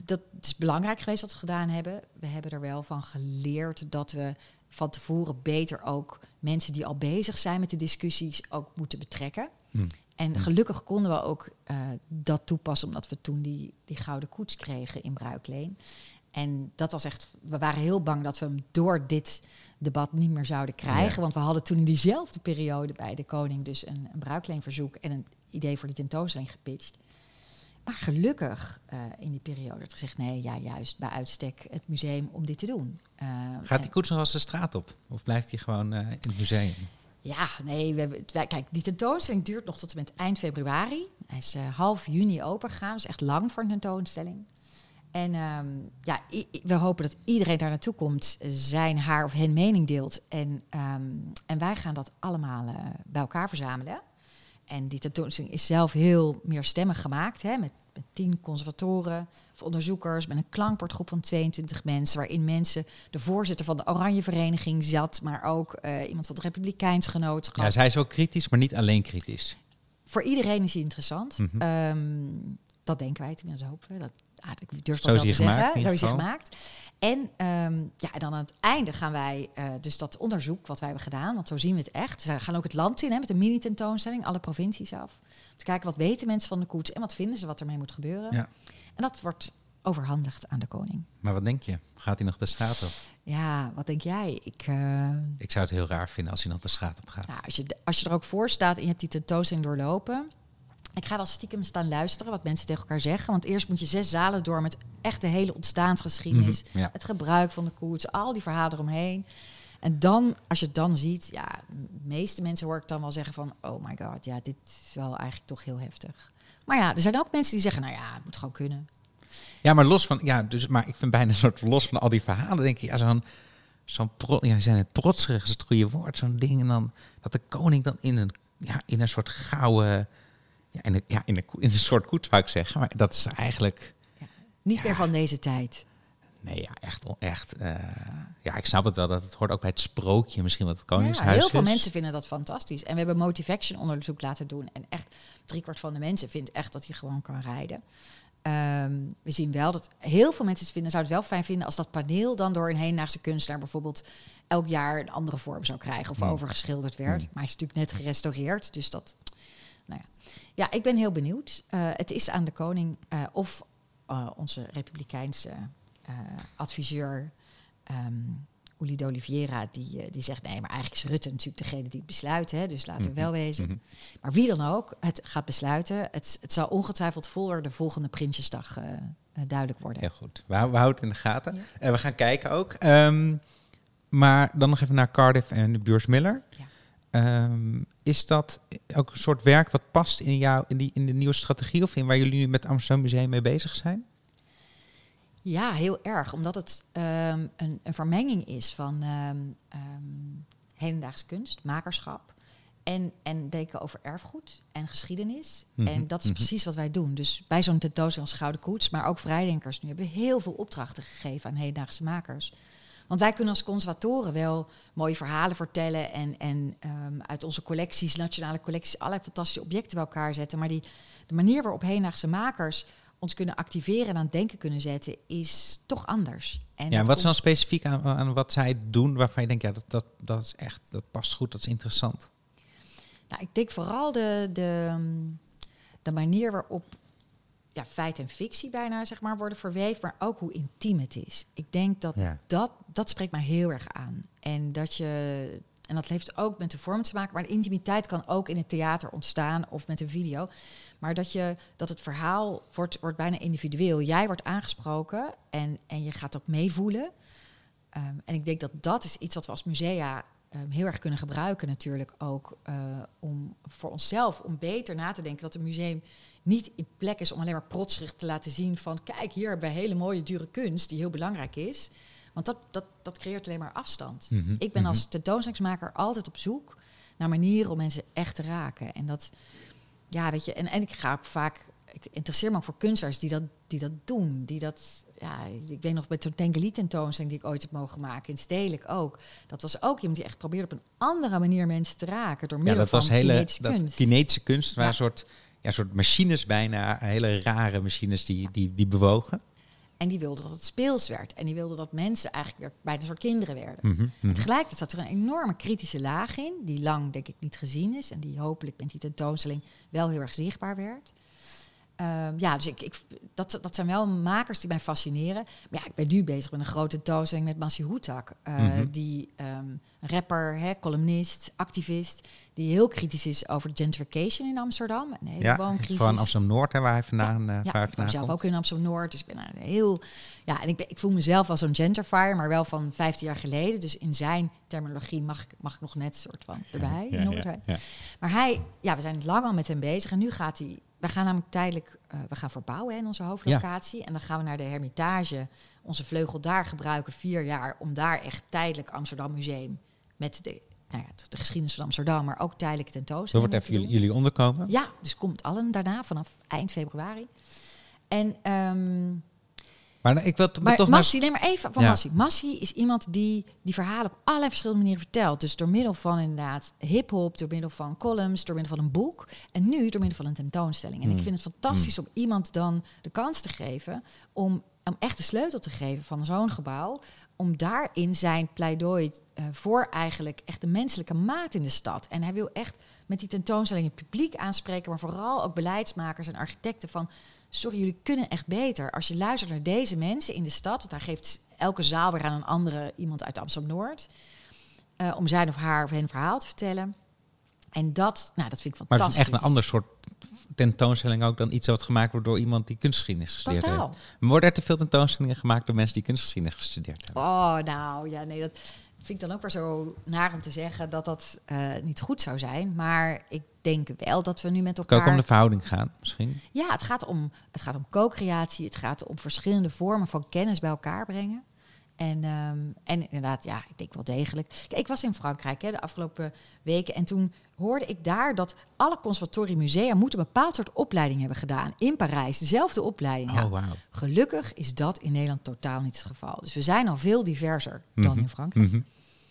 Dat, is belangrijk geweest dat we gedaan hebben. We hebben er wel van geleerd dat we van tevoren beter ook mensen die al bezig zijn met de discussies ook moeten betrekken. Hm. En Hm. gelukkig konden we ook eh, dat toepassen, omdat we toen die, die gouden koets kregen in Bruikleen. En dat was echt, we waren heel bang dat we hem door dit debat niet meer zouden krijgen. Ja. Want we hadden toen in diezelfde periode bij de koning dus een, een bruikleenverzoek en een idee voor die tentoonstelling gepitcht. Maar gelukkig eh, in die periode werd gezegd, nee, ja, juist bij uitstek het museum om dit te doen. Eh, Gaat die koets nog als de straat op? Of blijft die gewoon in het museum? Ja, nee, we hebben, wij, kijk, die tentoonstelling duurt nog tot en met eind februari. Hij is eh, half juni open gegaan, dus echt lang voor een tentoonstelling. En ehm, ja, we hopen dat iedereen daar naartoe komt, zijn, haar of hen mening deelt. En, ehm, en wij gaan dat allemaal eh, bij elkaar verzamelen. en die tentoonstelling is zelf heel meerstemmig gemaakt, hè, met, met tien conservatoren of onderzoekers, met een klankbordgroep van 22 mensen, waarin mensen, de voorzitter van de Oranje Vereniging zat, maar ook eh, iemand van het Republikeins Genootschap. Ja, zij is wel kritisch, maar niet alleen kritisch. Voor iedereen is die interessant. Mhm. Ehm, dat denken wij tenminste, dat hopen we. Dat, ah, ik durf dat wel te zeggen. Zo is geval. gemaakt. En ehm, ja, dan aan het einde gaan wij eh, dus dat onderzoek wat wij hebben gedaan, want zo zien we het echt. Dus we gaan ook het land in hè, met een mini-tentoonstelling, alle provincies af. Om te kijken wat weten mensen van de koets en wat vinden ze wat ermee moet gebeuren. Ja. En dat wordt overhandigd aan de koning. Maar wat denk je? Gaat hij nog de straat op? Ja, wat denk jij? Ik, eh, Ik zou het heel raar vinden als hij nog de straat op gaat. Nou, als, je, als je er ook voor staat en je hebt die tentoonstelling doorlopen. Ik ga wel stiekem staan luisteren wat mensen tegen elkaar zeggen. Want eerst moet je zes zalen door met echt de hele ontstaansgeschiedenis. Mhm, ja. Het gebruik van de koets, al die verhalen eromheen. En dan, als je het dan ziet, ja, de meeste mensen hoor ik dan wel zeggen van... oh my god, ja, dit is wel eigenlijk toch heel heftig. Maar ja, er zijn ook mensen die zeggen, nou ja, het moet gewoon kunnen. Ja, maar los van, ja, dus, maar ik vind bijna een soort los van al die verhalen, denk ik, ja, zo'n, zo'n, ja, zei het protserig is het goede woord, zo'n ding en dan dat de koning dan in een, ja, in een soort gouden, ja, in een, ja, in een, in een soort koets zou ik zeggen, maar dat is eigenlijk, Niet Ja. meer van deze tijd. nee, ja, echt, echt, eh, ja, ik snap het wel, dat het hoort ook bij het sprookje misschien wat het Ja, koningshuis heel veel is. mensen vinden dat fantastisch. En we hebben Motivaction onderzoek laten doen. En echt driekwart van de mensen vindt echt dat hij gewoon kan rijden. Ehm, we zien wel dat heel veel mensen het vinden, zouden het wel fijn vinden als dat paneel dan door een heendaagse kunstenaar bijvoorbeeld elk jaar een andere vorm zou krijgen of Hmm. overgeschilderd werd. Hmm. Maar hij is natuurlijk net gerestaureerd, dus dat. Nou ja. ja, ik ben heel benieuwd. Eh, het is aan de koning eh, of eh, onze republikeinse adviseur ehm Uli de Oliveira, die, die zegt nee, maar eigenlijk is Rutte natuurlijk degene die het besluit. Hè, dus laten we wel wezen. Mhm. Maar wie dan ook het gaat besluiten, het, het zal ongetwijfeld voor de volgende Prinsjesdag duidelijk worden. Heel goed. We, hou- we houden het in de gaten. Ja. En we gaan kijken ook. Ehm, maar dan nog even naar Cardiff en de Beurs Miller. Ehm, is dat ook een soort werk wat past in, jou, in, die, in de nieuwe strategie of in waar jullie nu met het Amsterdam Museum mee bezig zijn? Ja, heel erg. Omdat het ehm, een, een vermenging is van ehm ehm, hedendaags kunst, makerschap. En, en denken over erfgoed en geschiedenis. Mhm, En dat is mhm. precies wat wij doen. Dus bij zo'n tentoonstelling als Gouden Koets, maar ook Vrijdenkers nu, hebben we heel veel opdrachten gegeven aan hedendaagse makers. Want wij kunnen als conservatoren wel mooie verhalen vertellen en, en ehm, uit onze collecties, nationale collecties, allerlei fantastische objecten bij elkaar zetten. Maar die, de manier waarop hedendaagse makers ons kunnen activeren en aan het denken kunnen zetten, is toch anders. En ja, wat is dan specifiek aan, aan wat zij doen waarvan je denkt, ja, dat, dat, dat is echt, dat past goed, dat is interessant. Nou, ik denk vooral de, de, de manier waarop ja, feit en fictie bijna zeg maar, worden verweven, maar ook hoe intiem het is. Ik denk dat Ja. dat, dat spreekt mij heel erg aan. En dat je. En dat heeft ook met de vorm te maken, maar de intimiteit kan ook in het theater ontstaan of met een video. Maar dat, je, dat het verhaal wordt, wordt bijna individueel. Jij wordt aangesproken en, en je gaat ook meevoelen. Ehm, en ik denk dat dat is iets wat we als musea ehm, heel erg kunnen gebruiken natuurlijk ook eh, om voor onszelf, om beter na te denken dat een museum niet in plek is om alleen maar protserig te laten zien van kijk hier hebben we hele mooie dure kunst die heel belangrijk is. Want dat, dat, dat creëert alleen maar afstand. Mhm, Ik ben mhm. als tentoonstellingsmaker altijd op zoek naar manieren om mensen echt te raken. En dat, ja, weet je, en, en ik ga ook vaak, ik interesseer me ook voor kunstenaars die dat, die dat doen. Die dat, ja, ik weet nog bij zo'n Tengeli tentoonstelling die ik ooit heb mogen maken, in Stedelijk ook. Dat was ook iemand die echt probeerde op een andere manier mensen te raken. Door Ja, middel dat was van hele kinetische dat kunst. kinetische kunst, waar Ja. een soort, ja, soort machines bijna, hele rare machines die, die, die bewogen. En die wilde dat het speels werd. En die wilde dat mensen eigenlijk weer bijna een soort kinderen werden. Mhm, mhm. Tegelijkertijd zat er een enorme kritische laag in, die lang denk ik niet gezien is en die hopelijk met die tentoonstelling wel heel erg zichtbaar werd. Ehm, ja, dus ik, ik, dat, dat zijn wel makers die mij fascineren. Maar ja, ik ben nu bezig met een grote tentoonstelling met Massi Hoetak. eh, Mhm. Die ehm, rapper, hè, columnist, activist, die heel kritisch is over gentrification in Amsterdam. Een hele Ja, wooncrisis. van Amsterdam-Noord, waar hij vandaan, waar hij Ja, ik vandaan zelf komt. ook in Amsterdam-Noord, dus ik ben daar heel... Ja, en ik, ben, ik voel mezelf als zo'n gentrifier, maar wel van 15 jaar geleden. Dus in zijn terminologie mag ik, mag ik nog net soort van erbij. Ja, ja, ja. Maar hij, ja, we zijn lang al met hem bezig. En nu gaat hij, we gaan namelijk tijdelijk, eh, we gaan verbouwen hè, in onze hoofdlocatie. En dan gaan we naar de Hermitage, onze vleugel daar gebruiken, vier jaar, om daar echt tijdelijk Amsterdam Museum met de nou ja, de geschiedenis van Amsterdam, maar ook tijdelijke Dat tentoonstellingen. wordt even jullie, jullie onderkomen. Ja, dus komt allen daarna vanaf eind februari. En ehm, Maar nou, ik wil maar toch maar... Massi, neem maar even van Ja. Massi. Massi is iemand die die verhalen op allerlei verschillende manieren vertelt. Dus door middel van inderdaad hip-hop, door middel van columns, door middel van een boek. En nu door middel van een tentoonstelling. En Hmm. ik vind het fantastisch om iemand dan de kans te geven om, om echt de sleutel te geven van zo'n gebouw. Om daarin zijn pleidooi eh, voor eigenlijk echt de menselijke maat in de stad. En hij wil echt met die tentoonstelling het publiek aanspreken, maar vooral ook beleidsmakers en architecten van sorry, jullie kunnen echt beter. Als je luistert naar deze mensen in de stad, want hij geeft elke zaal weer aan een andere iemand uit Amsterdam-Noord, eh, om zijn of haar of hun verhaal te vertellen. En dat, nou, dat vind ik Maar het fantastisch. is echt een ander soort tentoonstelling ook dan iets wat gemaakt wordt door iemand die kunstgeschiedenis gestudeerd Totaal. heeft. Maar worden er te veel tentoonstellingen gemaakt door mensen die kunstgeschiedenis gestudeerd hebben? Oh, nou ja, nee, dat vind ik dan ook maar zo naar om te zeggen dat dat eh, niet goed zou zijn. Maar ik denk wel dat we nu met elkaar. ook om de verhouding gaan, misschien. Ja, het gaat om, het gaat om co-creatie. Het gaat om verschillende vormen van kennis bij elkaar brengen. En, ehm, en inderdaad, ja, ik denk wel degelijk. Kijk, ik was in Frankrijk hè, de afgelopen weken. En toen hoorde ik daar dat alle conservatoriemusea moeten een bepaald soort opleiding hebben gedaan. In Parijs, dezelfde opleiding. Oh, wauw. gelukkig is dat in Nederland totaal niet het geval. Dus we zijn al veel diverser dan Mhm. in Frankrijk. Mhm.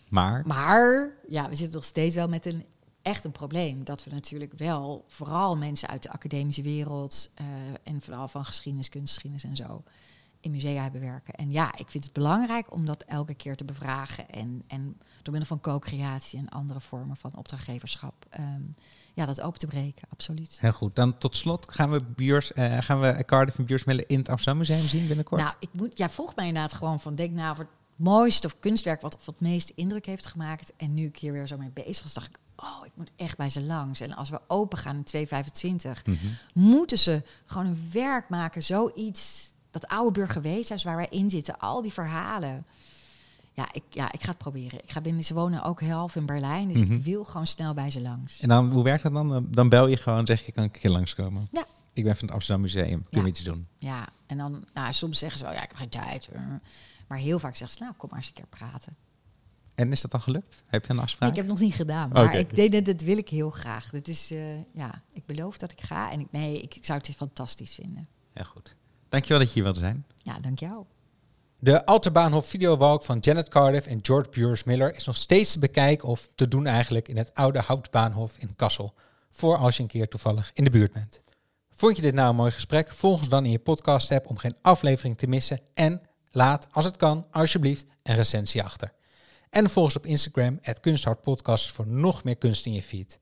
Maar, Maar ja, we zitten nog steeds wel met een echt een probleem. Dat we natuurlijk wel vooral mensen uit de academische wereld eh, en vooral van geschiedenis, kunstgeschiedenis en zo in musea hebben werken. En ja, ik vind het belangrijk om dat elke keer te bevragen en, en door middel van co-creatie en andere vormen van opdrachtgeverschap, ehm, ja, dat open te breken, absoluut. heel goed. Dan tot slot gaan we, Bjeurs, eh, gaan we Cardiff en Biersmille in het Amsterdam Museum zien binnenkort. Nou, ik moet, ja, vroeg mij inderdaad gewoon van, denk nou voor het mooiste of kunstwerk wat, of het meeste indruk heeft gemaakt. En nu ik hier weer zo mee bezig was, dacht ik, oh, ik moet echt bij ze langs. En als we open gaan in 225, Mhm. moeten ze gewoon een werk maken, zoiets, dat oude burgerweeshuis waar wij in zitten, al die verhalen. Ja, ik, ja, ik ga het proberen. Ik ga binnen, ze wonen ook half in Berlijn, dus Mhm. ik wil gewoon snel bij ze langs. En dan, hoe werkt dat dan? Dan- Dan bel je gewoon en zeg je, kan ik een keer langskomen? Ja. Ik ben van het Amsterdam Museum, kunnen Ja. we iets doen? Ja, en dan, nou, soms zeggen ze wel, ja, ik heb geen tijd. eh. Maar heel vaak zeggen ze, nou, kom maar eens een keer praten. En is dat dan gelukt? Heb je een afspraak? Ik heb het nog niet gedaan, maar ik denk dat dat wil ik heel graag. Dit is, eh, ja, ik beloof dat ik ga. En ik, nee, ik zou het fantastisch vinden. Heel goed. Dankjewel dat je hier wilde zijn. Ja, dank jou. De Alterbaanhof videowalk van Janet Cardiff en George Bures Miller is nog steeds te bekijken of te doen eigenlijk in het oude Houtbaanhof in Kassel. Voor als je een keer toevallig in de buurt bent. Vond je dit nou een mooi gesprek? Volg ons dan in je podcast app om geen aflevering te missen. En laat, als het kan, alsjeblieft een recensie achter. En volg ons op Instagram, het Kunsthartpodcast, voor nog meer kunst in je feed.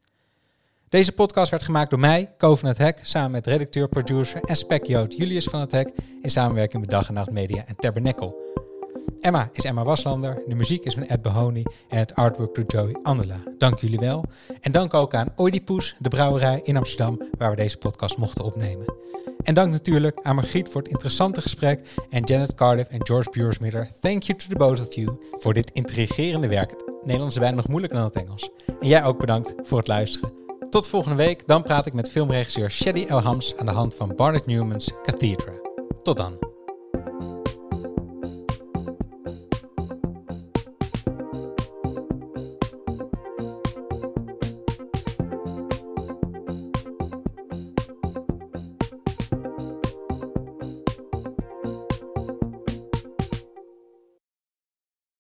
Deze podcast werd gemaakt door mij, Ko van het Hek, samen met redacteur, producer en spekjood Julius van het Hek, in samenwerking met Dag en Nacht Media en Tabernacle. Emma is Emma Waslander, de muziek is van Ed Behoni en het artwork door Joey Andela. Dank jullie wel. En dank ook aan Oedipus, de brouwerij in Amsterdam, waar we deze podcast mochten opnemen. En dank natuurlijk aan Margriet voor het interessante gesprek en Janet Cardiff en George Buursmiller. Thank you to the both of you voor dit intrigerende werk. Het Nederlands is bijna nog moeilijker dan het Engels. En jij ook bedankt voor het luisteren. Tot volgende week, dan praat ik met filmregisseur Shady Elhams aan de hand van Barnett Newman's Cathedra. Tot dan.